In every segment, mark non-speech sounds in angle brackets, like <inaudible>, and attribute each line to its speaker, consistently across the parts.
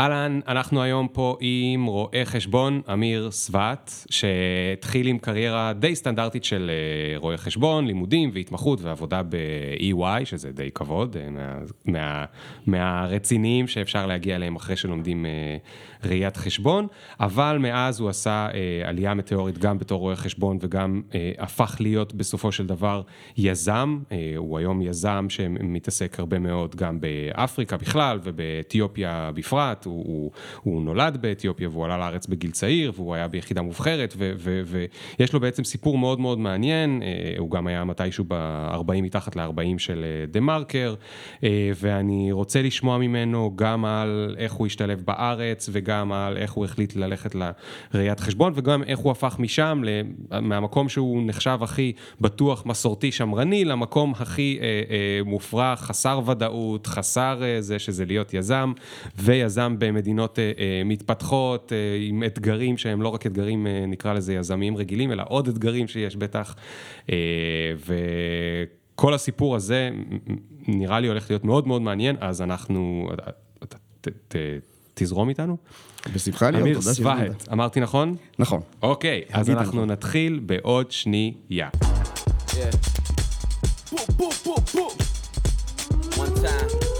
Speaker 1: אהלן, אנחנו היום פה עם רואה חשבון אמיר סבט, שהתחיל עם קריירה די סטנדרטית של אה, רואה חשבון, לימודים והתמחות ועבודה ב-EY, שזה די כבוד, אה, מה, מה, מהרציניים שאפשר להגיע אליהם אחרי שלומדים אה, ראיית חשבון, אבל מאז הוא עשה עלייה מטאורית גם בתור רואה חשבון וגם הפך להיות בסופו של דבר יזם, הוא היום יזם שמתעסק הרבה מאוד גם באפריקה בכלל ובאתיופיה בפרט. הוא, הוא, הוא נולד באתיופיה והוא עלה לארץ בגיל צעיר והוא היה ביחידה מובחרת ויש לו בעצם סיפור מאוד מאוד מעניין, אה, הוא גם היה מתישהו ב-40 מתחת ל-40 של אה, דה מרקר אה, ואני רוצה לשמוע ממנו גם על איך הוא השתלב בארץ וגם על איך הוא החליט ללכת לראיית חשבון וגם איך הוא הפך משם, מהמקום שהוא נחשב הכי בטוח, מסורתי, שמרני, למקום הכי מופרע, חסר ודאות, חסר זה שזה להיות יזם ויזם במדינות אה, אה, מתפתחות, אה, עם אתגרים שהם לא רק אתגרים, נקרא לזה יזמיים רגילים, אלא עוד אתגרים שיש בטח. וכל הסיפור הזה נראה לי הולך להיות מאוד מאוד מעניין, אז אנחנו, תזרום איתנו.
Speaker 2: בשמחה להיות,
Speaker 1: אמיר סבהט, אמרתי נכון?
Speaker 2: נכון.
Speaker 1: אוקיי, אז אנחנו נכון. נתחיל בעוד שנייה. One time.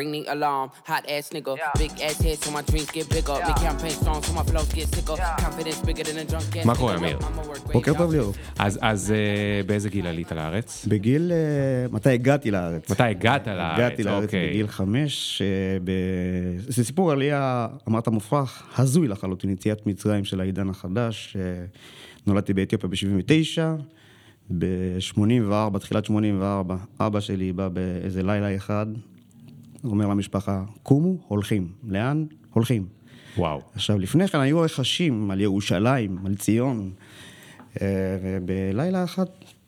Speaker 1: Ring the alarm. Hot ass nigga, yeah. big ass head so my dreams get bigger. Yeah. Big campaign strong so my flows get sicker. Yeah. Confidence bigger than a drunk ass. מה קורה, אמיר?
Speaker 2: בוקר טוב ליאור.
Speaker 1: אז, אז uh, באיזה גיל עלית לארץ?
Speaker 2: בגיל, uh, מתי הגעתי לארץ?
Speaker 1: מתי הגעת לארץ?
Speaker 2: הגעתי לארץ
Speaker 1: אוקיי.
Speaker 2: בגיל חמש. uh, ב... זה סיפור עלייה, אמרת מופרך, הזוי לחלוטין, יציאת מצרים של העידן החדש. Uh, נולדתי באתיופיה ב-79. ב-84, תחילת 84, אבא שלי בא באיזה לילה אחד, אומר למשפחה, קומו, הולכים. לאן? הולכים.
Speaker 1: וואו.
Speaker 2: עכשיו, לפני כן היו רכשים על ירושלים, על ציון, אה, ובלילה אחד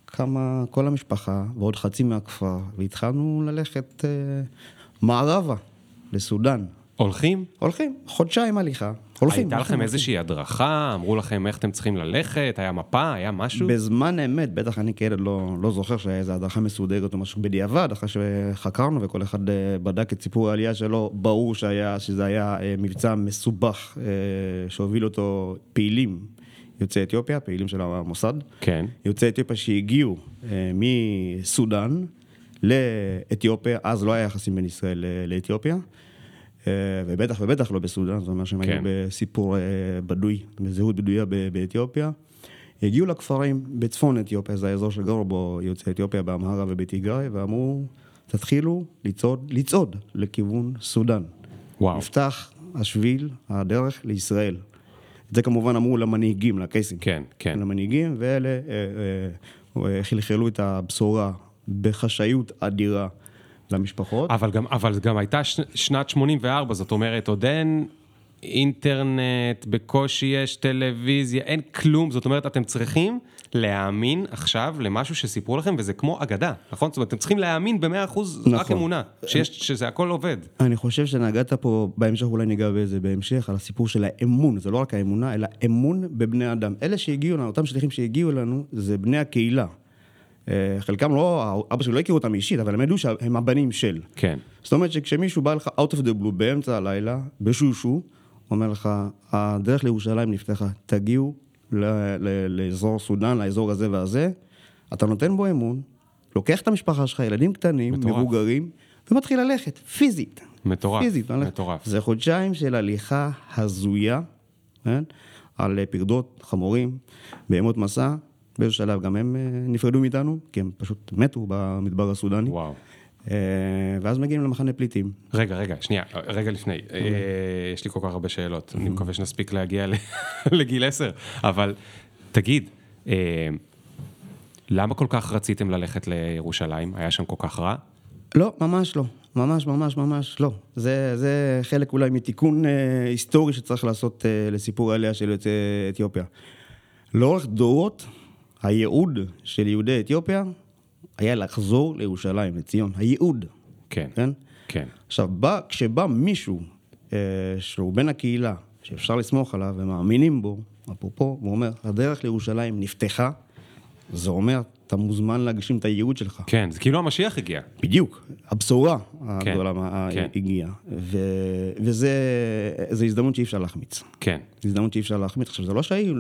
Speaker 2: קמה כל המשפחה ועוד חצי מהכפר, והתחלנו ללכת אה, מערבה, לסודאן.
Speaker 1: הולכים?
Speaker 2: הולכים, חודשיים הליכה. הולכים.
Speaker 1: הייתה לכם איזושהי הדרכה? אמרו לכם איך אתם צריכים ללכת? היה מפה? היה משהו?
Speaker 2: בזמן אמת, בטח אני כילד לא, לא זוכר שהיה איזו הדרכה מסודרת או משהו בדיעבד, אחרי שחקרנו וכל אחד אה, בדק את סיפור העלייה שלו, ברור שהיה, שזה היה אה, מבצע מסובך אה, שהוביל אותו פעילים. יוצאי אתיופיה, פעילים של המוסד.
Speaker 1: כן.
Speaker 2: יוצאי אתיופיה שהגיעו מסודאן לאתיופיה, אז לא היה יחסים בין ישראל לאתיופיה. אה, ובטח ובטח לא בסודאן, זאת אומרת שהם כן. היו בסיפור אה, בדוי, בזהות בדויה באתיופיה. הגיעו לכפרים בצפון אתיופיה, זה האזור שגרו בו יוצאי אתיופיה באמהרה ובתיגראי, ואמרו, תתחילו לצעוד, לצעוד לכיוון סודאן.
Speaker 1: וואו.
Speaker 2: נפתח השביל, הדרך לישראל. את זה כמובן אמרו למנהיגים, לקייסים.
Speaker 1: כן, כן.
Speaker 2: למנהיגים, ואלה אה, אה, חלחלו את הבשורה בחשאיות אדירה. למשפחות.
Speaker 1: אבל גם, אבל גם הייתה ש, שנת 84, זאת אומרת, עוד אין אינטרנט, בקושי יש טלוויזיה, אין כלום, זאת אומרת, אתם צריכים להאמין עכשיו למשהו שסיפרו לכם, וזה כמו אגדה, נכון? זאת אומרת, אתם צריכים להאמין במאה אחוז, נכון. רק אמונה, שיש, שזה הכל עובד.
Speaker 2: אני חושב שנגעת פה, בהמשך אולי ניגע בזה בהמשך, על הסיפור של האמון, זה לא רק האמונה, אלא אמון בבני אדם. אלה שהגיעו לנו, אותם שליחים שהגיעו אלינו, זה בני הקהילה. אה, חלקם לא, אבא שלי לא הכיר אותם אישית, אבל הם ידעו שהם הבנים של.
Speaker 1: כן.
Speaker 2: זאת אומרת שכשמישהו בא לך out of the blue באמצע הלילה, בשושו, אומר לך, הדרך לירושלים נפתחה, תגיעו לאזור סודאן, לאזור הזה והזה, אתה נותן בו אמון, לוקח את המשפחה שלך, ילדים קטנים, מטורף. מבוגרים, ומתחיל ללכת, פיזית.
Speaker 1: מטורף, פיזית, מטורף.
Speaker 2: זה חודשיים של הליכה הזויה, כן? על פרדות, חמורים, בהמות מסע, באיזשהו שלב גם הם אה, נפרדו מאיתנו, כי הם פשוט מתו במדבר הסודני.
Speaker 1: וואו.
Speaker 2: אה, ואז מגיעים למחנה פליטים.
Speaker 1: רגע, רגע, שנייה, רגע לפני. אה, יש לי כל כך הרבה שאלות, אני מקווה שנספיק להגיע <laughs> לגיל עשר, אבל תגיד, למה כל כך רציתם ללכת לירושלים? היה שם כל כך רע?
Speaker 2: לא, ממש לא. ממש, ממש, ממש לא. זה, זה חלק אולי מתיקון היסטורי שצריך לעשות לסיפור העלייה של יוצאי אתיופיה. לאורך דורות, הייעוד של יהודי אתיופיה היה לחזור לירושלים, לציון. הייעוד.
Speaker 1: כן. כן? כן.
Speaker 2: עכשיו, בא, כשבא מישהו אה, שהוא בן הקהילה, שאפשר לסמוך עליו ומאמינים בו, אפרופו, הוא אומר, הדרך לירושלים נפתחה, זה אומר, אתה מוזמן להגשים את הייעוד שלך.
Speaker 1: כן, זה כאילו המשיח הגיע.
Speaker 2: בדיוק, הבשורה
Speaker 1: כן,
Speaker 2: הגדולה
Speaker 1: כן.
Speaker 2: הגיעה. ו- וזה זו הזדמנות שאי אפשר להחמיץ.
Speaker 1: כן,
Speaker 2: זו הזדמנות שאי אפשר להחמיץ. עכשיו, זה לא, שהיו,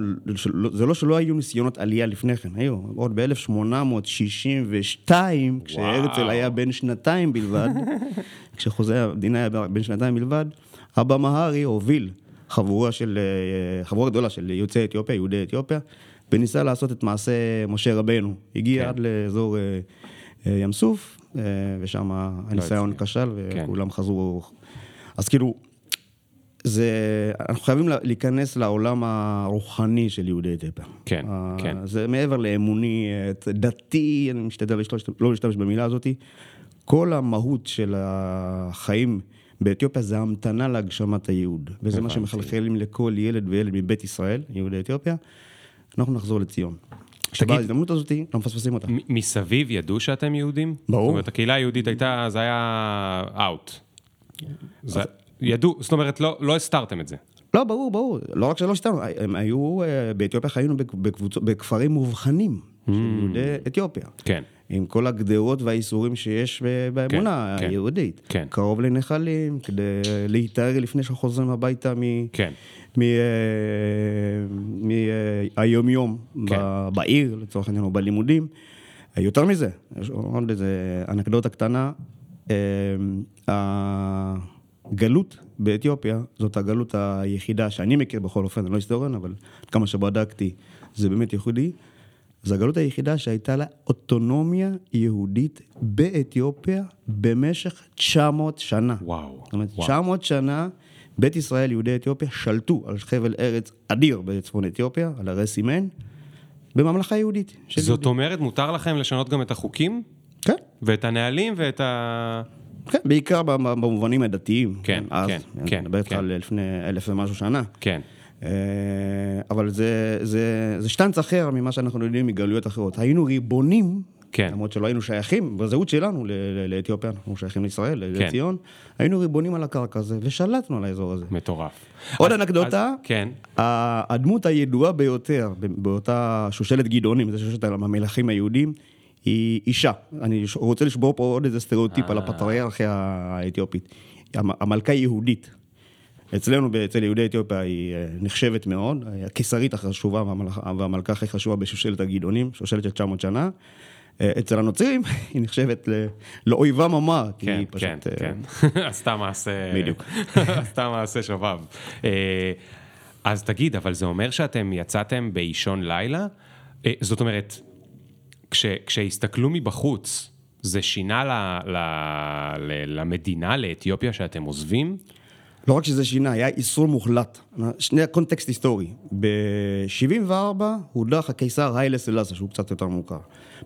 Speaker 2: זה לא שלא היו ניסיונות עלייה לפני כן, היו. עוד ב-1862, כשהרצל היה בן שנתיים בלבד, <laughs> כשחוזה המדינה היה בן שנתיים בלבד, אבא מהרי הוביל חבורה של, אה, חבורה גדולה של יוצאי אתיופיה, יהודי אתיופיה, וניסה לעשות את מעשה משה רבנו. הגיע
Speaker 1: כן.
Speaker 2: עד לאזור אה, אה, ים סוף, אה, ושם הניסיון
Speaker 1: הצליח.
Speaker 2: כשל,
Speaker 1: כן.
Speaker 2: וכולם חזרו. אז כאילו, זה, אנחנו חייבים לה- להיכנס לעולם הרוחני של יהודי אתיופיה.
Speaker 1: כן,
Speaker 2: אה,
Speaker 1: כן.
Speaker 2: זה מעבר לאמוני, דתי, אני משתדל להשתמש- לא להשתמש במילה הזאת. כל המהות של החיים באתיופיה זה המתנה להגשמת הייעוד. וזה מה. שמחלחלים לכל ילד וילד מבית ישראל, יהודי אתיופיה. אנחנו נחזור לציון. כשבאה ההזדמנות הזאת, לא מפספסים אותה.
Speaker 1: מסביב ידעו שאתם יהודים?
Speaker 2: ברור.
Speaker 1: זאת אומרת, הקהילה היהודית הייתה, זה היה אאוט. זה- ידעו, זאת אומרת, לא לא הסתרתם את זה.
Speaker 2: לא, ברור, ברור. לא רק שלא סתם, הם היו, אה, באתיופיה חיינו בק- בקבוצות, בכפרים מובחנים של יהודי אתיופיה.
Speaker 1: כן,
Speaker 2: עם כל הגדרות והאיסורים שיש באמונה
Speaker 1: כן.
Speaker 2: היהודית.
Speaker 1: כן.
Speaker 2: קרוב לנחלים, כדי להיטהר לפני שחוזרים הביתה מ...
Speaker 1: כן,
Speaker 2: מהיומיום
Speaker 1: כן.
Speaker 2: בעיר, לצורך העניין, או בלימודים. יותר מזה, יש עוד איזה אנקדוטה קטנה. אה, הגלות באתיופיה, זאת הגלות היחידה שאני מכיר בכל אופן, אני לא היסטוריון, אבל כמה שבדקתי, זה באמת ייחודי. זו הגלות היחידה שהייתה לה אוטונומיה יהודית באתיופיה במשך 900 שנה.
Speaker 1: וואו.
Speaker 2: זאת אומרת,
Speaker 1: וואו.
Speaker 2: 900 שנה בית ישראל, יהודי אתיופיה, שלטו על חבל ארץ אדיר בצפון אתיופיה, על הרי סימן, בממלכה יהודית.
Speaker 1: זאת
Speaker 2: יהודים.
Speaker 1: אומרת, מותר לכם לשנות גם את החוקים?
Speaker 2: כן,
Speaker 1: ואת הנהלים ואת ה...
Speaker 2: כן, בעיקר במ- במובנים הדתיים.
Speaker 1: כן,
Speaker 2: אז,
Speaker 1: כן,
Speaker 2: אני
Speaker 1: כן,
Speaker 2: מדבר איתך
Speaker 1: כן.
Speaker 2: על לפני אלף ומשהו שנה.
Speaker 1: כן,
Speaker 2: אה, אבל זה, זה, זה שטנץ אחר ממה שאנחנו יודעים מגלויות אחרות. היינו ריבונים,
Speaker 1: כן.
Speaker 2: למרות שלא היינו שייכים, בזהות שלנו לאתיופיה, אנחנו שייכים לישראל,
Speaker 1: כן.
Speaker 2: לציון, היינו ריבונים על הקרקע הזה, ושלטנו על האזור הזה.
Speaker 1: מטורף.
Speaker 2: עוד
Speaker 1: אז-
Speaker 2: אנקדוטה,
Speaker 1: אז- כן,
Speaker 2: הדמות הידועה ביותר באותה שושלת גדעונים, זה שושלת המלכים היהודים, היא אישה. אני רוצה לשבור פה עוד איזה סטריאוטיפ על הפטריארכיה האתיופית. המ- המלכה יהודית. אצלנו, אצל יהודי אתיופיה, היא אה, נחשבת מאוד, הקיסרית החשובה והמלכה הכי חשובה בשושלת הגדעונים, שושלת של 900 שנה. אה, אצל הנוצרים היא נחשבת ל- לאויבם המר, כי
Speaker 1: כן,
Speaker 2: היא
Speaker 1: כן,
Speaker 2: פשוט... אה,
Speaker 1: כן. <laughs> עשתה מעשה...
Speaker 2: בדיוק. <laughs>
Speaker 1: עשתה מעשה שובב. אה, אז תגיד, אבל זה אומר שאתם יצאתם באישון לילה? זאת אומרת, כש- כשהסתכלו מבחוץ, זה שינה ל- ל- ל- למדינה, לאתיופיה, שאתם עוזבים?
Speaker 2: לא רק שזה שינה, היה איסור מוחלט. שני קונטקסט היסטורי. ב-74 הודח הקיסר היילה סלאסה, שהוא קצת יותר מוכר.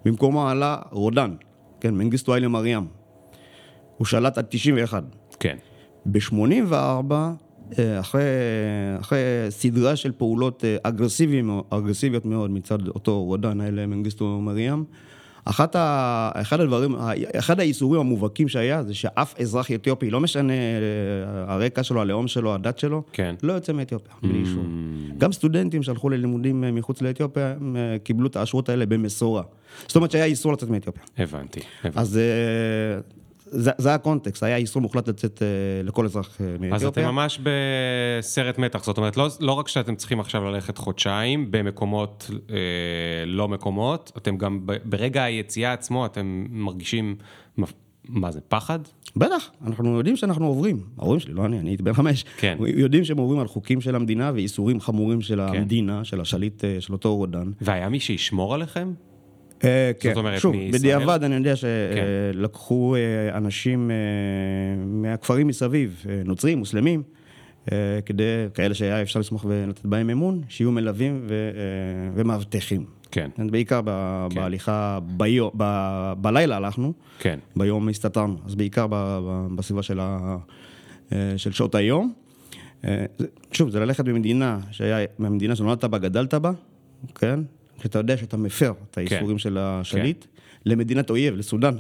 Speaker 2: במקומו עלה רודן, כן, מנגיסטו היילה מריאם. הוא שלט עד 91.
Speaker 1: כן.
Speaker 2: ב-84, אה, אחרי, אחרי סדרה של פעולות אה, אגרסיביות, מאוד מצד אותו רודן, היילה מנגיסטו מריאם, אחת ה, אחד הדברים, אחד האיסורים המובהקים שהיה, זה שאף אזרח אתיופי, לא משנה אה, הרקע שלו, הלאום שלו, הדת שלו,
Speaker 1: כן.
Speaker 2: לא יוצא מאתיופיה, בלי אישור. גם סטודנטים שהלכו ללימודים אה, מחוץ לאתיופיה, הם אה, קיבלו את האשרות האלה במשורה. זאת אומרת שהיה איסור לצאת מאתיופיה.
Speaker 1: הבנתי. הבנתי.
Speaker 2: אז זה, זה הקונטקסט, היה איסור מוחלט לצאת אה, לכל אזרח אה, מאתיופיה.
Speaker 1: אז אתם ממש בסרט מתח, זאת אומרת, לא, לא רק שאתם צריכים עכשיו ללכת חודשיים במקומות אה, לא מקומות, אתם גם ברגע היציאה עצמו, אתם מרגישים, מה זה, פחד?
Speaker 2: בטח, אנחנו יודעים שאנחנו עוברים, ההורים שלי, לא אני, אני הייתי בן חמש,
Speaker 1: כן.
Speaker 2: יודעים שהם עוברים על חוקים של המדינה ואיסורים חמורים של המדינה, של השליט, אה, של אותו רודן.
Speaker 1: והיה מי שישמור עליכם?
Speaker 2: אה, כן,
Speaker 1: אומרת,
Speaker 2: שוב,
Speaker 1: מישראל?
Speaker 2: בדיעבד אני יודע
Speaker 1: כן.
Speaker 2: שלקחו אה, אנשים אה, מהכפרים מסביב, נוצרים, מוסלמים, כדי, כאלה שהיה אפשר לסמוך ולתת בהם אמון, שיהיו מלווים ו- ומאבטחים.
Speaker 1: כן,
Speaker 2: בעיקר ב- בהליכה, ביו- ב- בלילה הלכנו,
Speaker 1: כן,
Speaker 2: ביום הסתתרנו, אז בעיקר ב- ב- בסביבה של, ה, של שעות היום. שוב, זה ללכת במדינה, שהיה, במדינה שנולדת בה, גדלת בה, כן? שאתה יודע שאתה מפר את האיסורים של השליט, למדינת אויב, לסודאן.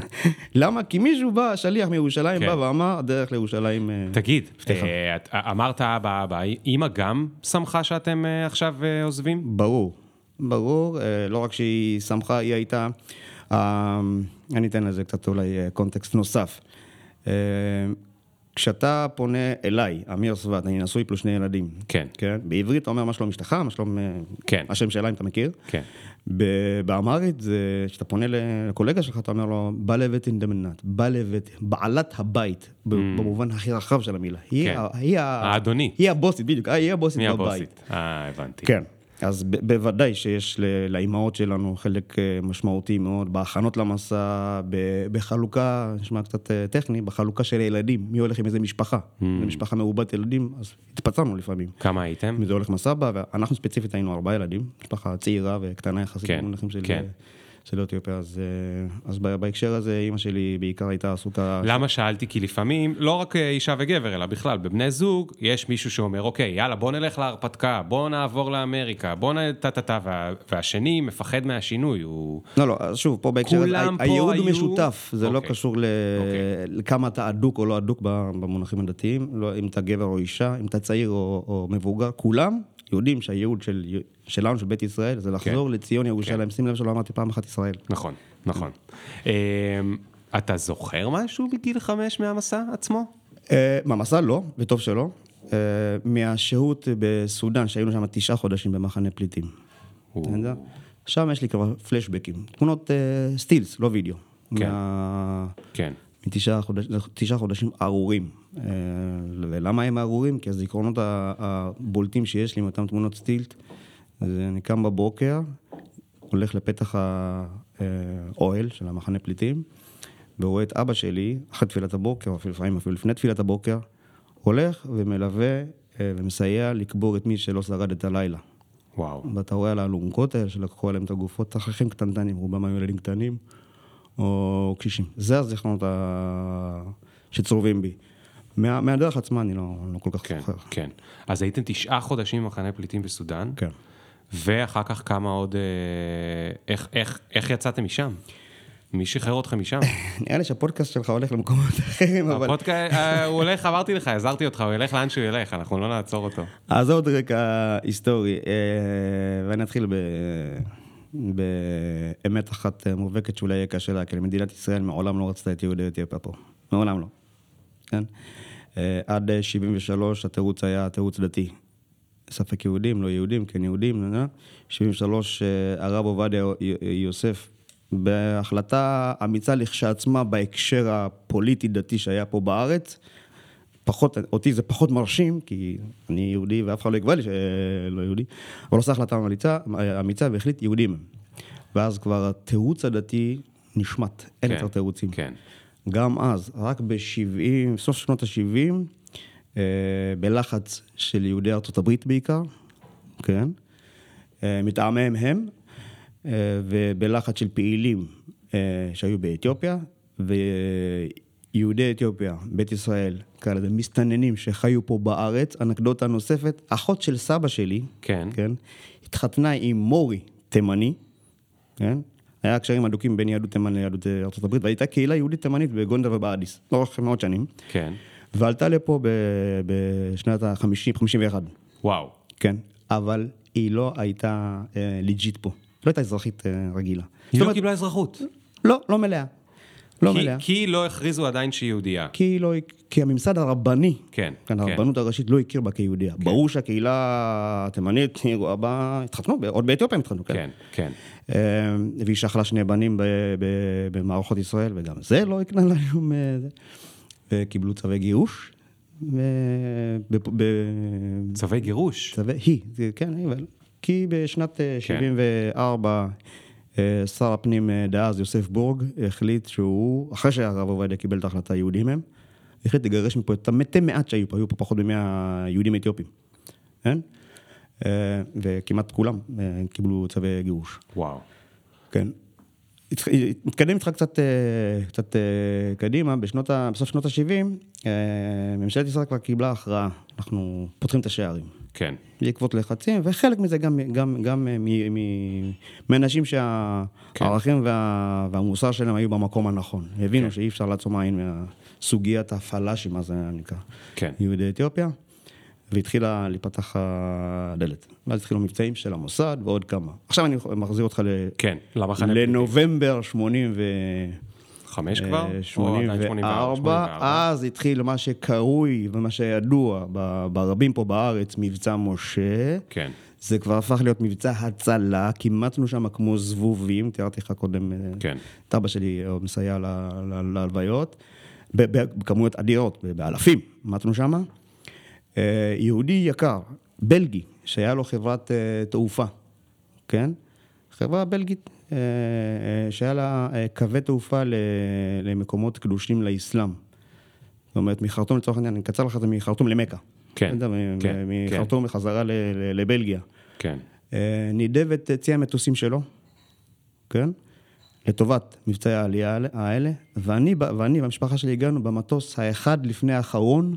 Speaker 2: <laughs> למה? כי מישהו בא, שליח מירושלים
Speaker 1: כן.
Speaker 2: בא ואמר, הדרך לירושלים... אה,
Speaker 1: תגיד. אה, את- אמרת אבא אבא, אימא גם שמחה שאתם אה, עכשיו אה, עוזבים?
Speaker 2: ברור. ברור, אה, לא רק שהיא שמחה, היא הייתה, אה, אני אתן לזה קצת אולי אה, קונטקסט נוסף. כשאתה פונה אליי, אמיר סבט, אני נשוי פלוס שני ילדים.
Speaker 1: כן.
Speaker 2: כן? בעברית אתה אומר מה שלום אשתך, מה שלום... אה,
Speaker 1: כן.
Speaker 2: השם שלה, אם אתה מכיר.
Speaker 1: כן.
Speaker 2: באמרית, זה כשאתה פונה לקולגה שלך, אתה אומר לו, בעלת אינדמנת, בעלת, בעלת הבית, ב- במובן הכי רחב של המילה. היא
Speaker 1: Mm. כן.
Speaker 2: היא
Speaker 1: האדונית.
Speaker 2: היא הבוסית, בדיוק, היא הבוסית בבית.
Speaker 1: הבוסית? אה, הבנתי.
Speaker 2: כן. אז ב- בוודאי שיש לאימהות שלנו חלק אה, משמעותי מאוד בהכנות למסע, ב- בחלוקה, נשמע קצת אה, טכני, בחלוקה של הילדים, מי הולך עם איזה משפחה.
Speaker 1: Mm.
Speaker 2: משפחה מרובת ילדים, אז התפצלנו לפעמים.
Speaker 1: כמה הייתם?
Speaker 2: אם זה הולך עם סבא, ואנחנו ספציפית היינו ארבעה ילדים, משפחה צעירה וקטנה יחסית
Speaker 1: כן,
Speaker 2: במונחים של,
Speaker 1: כן.
Speaker 2: של אתיופיה, אז, אה, אז בהקשר הזה אימא שלי בעיקר הייתה עסוקה...
Speaker 1: למה שאלתי? כי לפעמים, לא רק אה, אישה וגבר, אלא בכלל, בבני זוג, יש מישהו שאומר, אוקיי, יאללה, בוא נלך להרפתקה, בוא נעבור לאמריקה, בוא נ... טה-טה-טה, וה... והשני מפחד מהשינוי, הוא...
Speaker 2: לא, לא, אז שוב, פה בהקשר הזה, הייעוד
Speaker 1: היו-
Speaker 2: משותף, זה לא
Speaker 1: אוקיי.
Speaker 2: קשור ל-
Speaker 1: אוקיי.
Speaker 2: לכמה אתה אדוק או לא אדוק במונחים הדתיים, לא אם אתה גבר או אישה, אם אתה צעיר או, או מבוגר, כולם יודעים שהייעוד של, שלנו, של בית ישראל, זה לחזור לציון ירושלים. שים לב שלא אמרתי פעם אחת ישראל.
Speaker 1: נכון, נכון. אה, אתה זוכר משהו בגיל חמש מהמסע עצמו?
Speaker 2: אה, מהמסע לא, וטוב שלא. אה, מהשהות בסודאן, שהיינו שם תשעה חודשים במחנה פליטים. שם יש לי כבר פלשבקים, תמונות אה, סטילס, לא וידאו.
Speaker 1: כן. כן.
Speaker 2: מתשעה חודשים, ארורים. ולמה הם ארורים? כי הזיכרונות הבולטים שיש לי מאותן תמונות סטילט, זה אני קם בבוקר, הולך לפתח האוהל של המחנה פליטים, ורואה את אבא שלי, אחרי תפילת הבוקר, אפילו לפעמים אפילו לפני תפילת הבוקר, הולך ומלווה אה, ומסייע לקבור את מי שלא שרד את הלילה.
Speaker 1: וואו.
Speaker 2: ואתה רואה על האלונקות האלה שלקחו עליהם את הגופות, תככים קטנטנים, רובם היו ילדים קטנים או קשישים. זה הזיכרונות ה... שצרובים בי. מה, מהדרך עצמה אני לא, לא כל כך
Speaker 1: כן,
Speaker 2: זוכר.
Speaker 1: כן. אז הייתם תשעה חודשים במחנה פליטים בסודאן,
Speaker 2: כן.
Speaker 1: ואחר כך כמה עוד... אה, איך, איך, איך יצאתם משם? מי שחרר אתכם משם? <laughs>
Speaker 2: נראה לי שהפודקאסט שלך הולך למקומות <laughs> אחרים, אבל...
Speaker 1: הפודקאסט, אה, הוא הולך, אמרתי לך, עזרתי אותך, הוא ילך לאן שהוא ילך, אנחנו לא נעצור אותו.
Speaker 2: אז עוד רקע היסטורי, אה, ואני אתחיל ב... באמת אחת מובהקת שאולי יהיה קשה לה, כי מדינת ישראל מעולם לא רצתה את יהודי אתיופיה פה. מעולם לא. כן? עד אה, 73 התירוץ היה תירוץ דתי. ספק יהודים, לא יהודים, כן יהודים, נה, נה. 73 אה, הרב עובדיה יוסף, בהחלטה אמיצה לכשעצמה בהקשר הפוליטי-דתי שהיה פה בארץ, פחות, אותי זה פחות מרשים, כי אני יהודי ואף אחד לא יקבע לי שלא יהודי, אבל עושה החלטה אמיצה, אמיצה והחליט יהודים. ואז כבר התירוץ הדתי נשמט, אין
Speaker 1: כן,
Speaker 2: יותר תירוצים.
Speaker 1: כן.
Speaker 2: גם אז, רק ב-70, סוף שנות ה-70, אה, בלחץ של יהודי ארצות הברית בעיקר, כן, אה, מטעמיהם הם, אה, ובלחץ של פעילים אה, שהיו באתיופיה, ויהודי אתיופיה, בית ישראל, נקרא לזה מסתננים שחיו פה בארץ, אנקדוטה נוספת, אחות של סבא שלי,
Speaker 1: כן.
Speaker 2: כן, התחתנה עם מורי תימני, כן? היה קשרים הדוקים בין יהדות תימן ליהדות אה, הברית, והייתה קהילה יהודית תימנית בגונדר ובאדיס, לאורך מאות שנים,
Speaker 1: כן.
Speaker 2: ועלתה לפה בשנת ה-50, 51,
Speaker 1: וואו.
Speaker 2: כן? אבל היא לא הייתה אה, ליג'יט פה, לא הייתה אזרחית אה, רגילה.
Speaker 1: היא לא קיבלה אזרחות.
Speaker 2: לא, לא מלאה. לא
Speaker 1: כי-
Speaker 2: מלאה.
Speaker 1: כי לא הכריזו עדיין שהיא יהודייה.
Speaker 2: כי, לא, כי הממסד הרבני,
Speaker 1: כן,
Speaker 2: כן,
Speaker 1: כן.
Speaker 2: הרבנות הראשית לא הכיר בה כיהודיה. ברור שהקהילה התימנית, רואה בה, התחתנו, עוד באתיופיה הם התחתנו, כן.
Speaker 1: כן, כן.
Speaker 2: אה, והיא שכלה שני בנים במערכות ישראל, וגם זה לא הקנה לה שום... זה. וקיבלו צווי גירוש. ו- ב- ב-
Speaker 1: צווי גירוש.
Speaker 2: צווי, היא, כן, היא, אבל... כי בשנת אה, 74, אה, שר הפנים אה, דאז, יוסף בורג, החליט שהוא, אחרי שהרב עובדיה קיבל את ההחלטה, יהודים הם, החליט לגרש מפה את המתי מעט שהיו פה, היו פה פחות מ-100 יהודים אתיופים, כן? וכמעט כולם קיבלו צווי גירוש.
Speaker 1: וואו.
Speaker 2: כן. נתקדם איתך קצת, אה, קצת אה, קדימה, בשנות ה, בסוף שנות ה-70, ממשלת ישראל כבר קיבלה הכרעה, אנחנו פותחים את השערים.
Speaker 1: כן.
Speaker 2: בעקבות לחצים, וחלק מזה גם, גם, גם אה, מאנשים שהערכים וה, והמוסר שלהם היו במקום הנכון. הבינו
Speaker 1: כן.
Speaker 2: שאי אפשר לעצום עין מסוגיית הפלאשים, מה זה נקרא,
Speaker 1: כן.
Speaker 2: יהודי אתיופיה. והתחילה להיפתח הדלת. ואז התחילו מבצעים של המוסד ועוד כמה. עכשיו אני מחזיר אותך ל...
Speaker 1: כן, למחנה.
Speaker 2: לנובמבר 80 ו...
Speaker 1: חמש כבר? או עדיין
Speaker 2: 84,
Speaker 1: 84?
Speaker 2: אז התחיל מה שקרוי ומה שידוע ברבים פה בארץ, מבצע משה.
Speaker 1: כן.
Speaker 2: זה כבר הפך להיות מבצע הצלה, כימתנו שם כמו זבובים, תיארתי לך קודם, אה,
Speaker 1: כן.
Speaker 2: את אבא שלי אה, מסייע להלוויות, בכמויות אדירות, באלפים, עמדנו שם. אה, יהודי יקר, בלגי, שהיה לו חברת אה, תעופה, כן? חברה בלגית, אה, שהיה לה קווי תעופה למקומות קדושים לאסלאם. זאת אומרת, מחרטום לצורך העניין, אני אקצר לך את זה מחרטום למכה.
Speaker 1: כן,
Speaker 2: מ-
Speaker 1: כן,
Speaker 2: מחרטום בחזרה לבלגיה.
Speaker 1: כן.
Speaker 2: נידב את צי המטוסים שלו, כן? לטובת מבצעי העלייה האלה- ואני, ואני והמשפחה שלי הגענו במטוס האחד לפני האחרון,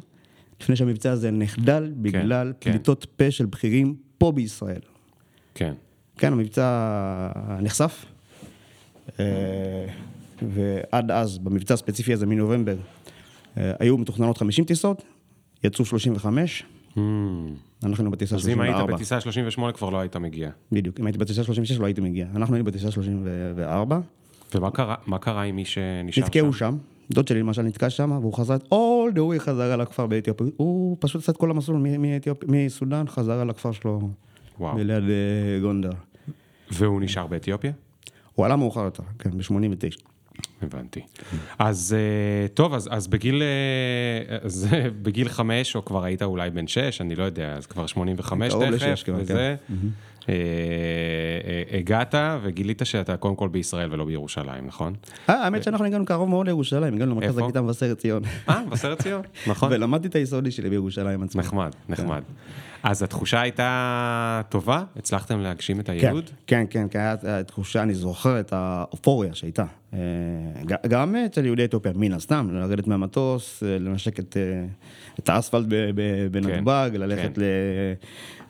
Speaker 2: לפני שהמבצע הזה נחדל בגלל
Speaker 1: כן.
Speaker 2: פליטות פה של בכירים פה בישראל.
Speaker 1: כן.
Speaker 2: כן, המבצע נחשף, אה, ועד אז, במבצע הספציפי הזה מנובמבר, אה, היו מתוכננות 50 טיסות, יצאו 35,
Speaker 1: Hmm.
Speaker 2: אנחנו היינו בטיסה
Speaker 1: אז אם
Speaker 2: 34.
Speaker 1: היית בטיסה 38 כבר לא היית מגיע.
Speaker 2: בדיוק, אם הייתי בטיסה 36 לא הייתי מגיע. אנחנו היינו בטיסה 34,
Speaker 1: ומה קרה, קרה עם מי שנשאר שם?
Speaker 2: נתקעו שם, דוד שלי למשל נתקע שם, והוא חזר את all the way חזרה לכפר באתיופיה. הוא פשוט עשה את כל המסלול מסודאן, חזרה לכפר שלו
Speaker 1: וואו.
Speaker 2: ליד אה, גונדר.
Speaker 1: והוא נשאר באתיופיה?
Speaker 2: הוא עלה מאוחר יותר, כן, ב-89.
Speaker 1: הבנתי. אז אה, טוב, אז, אז בגיל, אה, אז בגיל חמש, או כבר היית אולי בן שש, אני לא יודע, אז כבר 85
Speaker 2: קרוב
Speaker 1: תכף,
Speaker 2: כבר,
Speaker 1: וזה. אה, הגעת וגילית שאתה קודם כל בישראל ולא בירושלים, נכון?
Speaker 2: אה, האמת שאנחנו הגענו קרוב מאוד לירושלים, הגענו למרכז? הקליטה מבשרת ציון.
Speaker 1: אה, מבשרת ציון, <laughs> נכון.
Speaker 2: ולמדתי את היסודי שלי בירושלים עצמה.
Speaker 1: נחמד, נחמד. אז התחושה הייתה טובה? הצלחתם להגשים את
Speaker 2: כן,
Speaker 1: הייעוד?
Speaker 2: כן, כן, כי הייתה תחושה, אני זוכר את האופוריה שהייתה. אה, גם אצל יהודי אתיופיה, מן הסתם, לרדת מהמטוס, אה, לנשק את, אה, האספלט בנתב"ג, ללכת
Speaker 1: כן.
Speaker 2: ל- ל-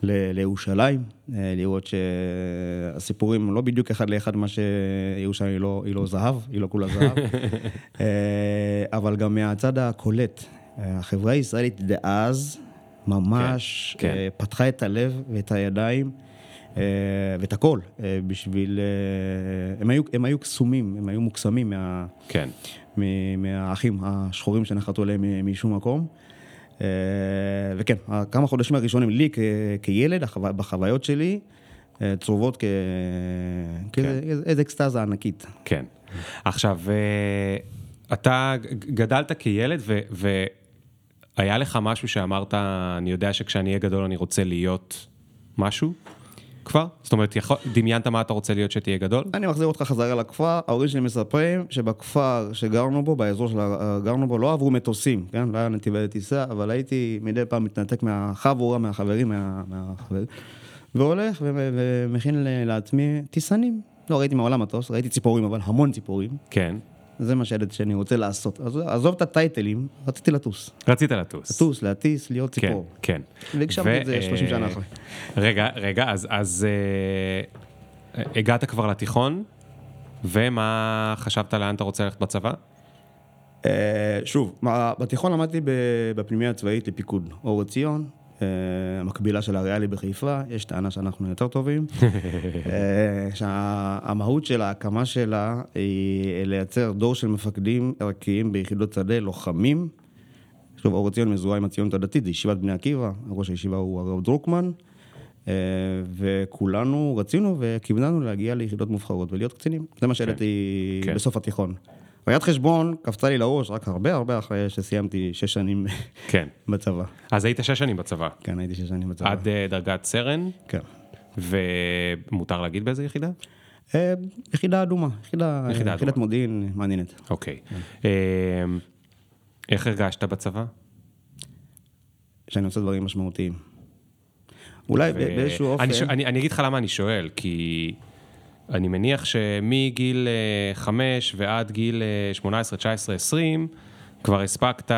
Speaker 2: לירושלים, אה, לראות שהסיפורים לא בדיוק אחד לאחד מה שירושלים היא לא, היא לא זהב, היא לא כולה זהב, <laughs> אה, אבל גם מהצד הקולט, אה, החברה הישראלית דאז ממש
Speaker 1: כן, כן.
Speaker 2: פתחה את הלב ואת הידיים. ואת הכל, בשביל... הם היו, הם היו קסומים, הם היו מוקסמים מה,
Speaker 1: כן.
Speaker 2: מהאחים השחורים שנחתו עליהם משום מקום. אה, וכן, כמה חודשים הראשונים לי כ- כילד, בחוויות שלי, אה, צרובות כ... כאיזה אקסטזה ענקית.
Speaker 1: כן. עכשיו, אה, אתה גדלת כילד ו... והיה לך משהו שאמרת, אני יודע שכשאני אהיה גדול אני רוצה להיות משהו כבר? זאת אומרת, יכול, דמיינת מה אתה רוצה להיות שתהיה גדול?
Speaker 2: אני מחזיר אותך חזרה לכפר, ההורים שלי מספרים שבכפר שגרנו בו, באזור שגרנו בו, לא עברו מטוסים, כן? לא היה נתיבי טיסה, אבל הייתי מדי פעם מתנתק מהחבורה, מהחברים, מה, מהחברים, והולך ומכין לעצמי טיסנים. לא ראיתי מעולם מטוס, ראיתי ציפורים, אבל המון ציפורים.
Speaker 1: כן.
Speaker 2: זה מה שידעתי שאני רוצה לעשות. אז עזוב את הטייטלים, רציתי לטוס.
Speaker 1: רצית לטוס.
Speaker 2: לטוס, להטיס, להיות
Speaker 1: כן,
Speaker 2: ציפור.
Speaker 1: כן.
Speaker 2: והגשמתי את זה
Speaker 1: ו-
Speaker 2: 30 שנה
Speaker 1: אה,
Speaker 2: אחרי.
Speaker 1: רגע, רגע, אז, אז אה, הגעת כבר לתיכון, ומה חשבת לאן אתה רוצה ללכת בצבא?
Speaker 2: אה, שוב, מה- בתיכון למדתי בפנימייה הצבאית לפיקוד אור עציון, המקבילה של הריאלי בחיפה, יש טענה שאנחנו יותר טובים. <laughs> אה, שהמהות של ההקמה שלה היא לייצר דור של מפקדים ערכיים ביחידות שדה, לוחמים. שוב, אור עציון מזוהה עם הציונות הדתית, זה ישיבת בני עקיבא, ראש הישיבה הוא הרב דרוקמן. אה, וכולנו רצינו וכיווננו להגיע ליחידות מובחרות ולהיות קצינים. זה מה שידעתי
Speaker 1: כן.
Speaker 2: בסוף התיכון. ראיית חשבון קפצה לי לראש רק הרבה הרבה אחרי שסיימתי שש שנים
Speaker 1: כן.
Speaker 2: בצבא.
Speaker 1: אז היית שש שנים בצבא.
Speaker 2: כן, הייתי שש שנים בצבא.
Speaker 1: עד אה, דרגת סרן,
Speaker 2: כן.
Speaker 1: ומותר להגיד באיזה יחידה?
Speaker 2: אה, יחידה אדומה, יחידה,
Speaker 1: יחידה
Speaker 2: יחידת
Speaker 1: אדומה.
Speaker 2: מודיעין מעניינת.
Speaker 1: אוקיי. אה, איך הרגשת בצבא?
Speaker 2: שאני עושה דברים משמעותיים. אולי
Speaker 1: ו-
Speaker 2: באיזשהו אופן...
Speaker 1: אני, ש- אני, אני אגיד לך למה אני שואל, כי אני מניח שמגיל אה, 5 ועד גיל אה, 18, 19, 20, כבר הספקת,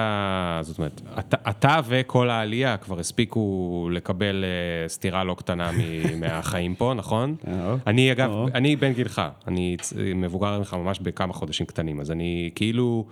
Speaker 1: זאת אומרת, אתה, אתה וכל העלייה כבר הספיקו לקבל אה, סטירה לא קטנה מ- <laughs> מהחיים פה, נכון?
Speaker 2: אה,
Speaker 1: אני אגב,
Speaker 2: אה.
Speaker 1: אני בן גילך, אני מבוגר ממך ממש בכמה חודשים קטנים, אז אני כאילו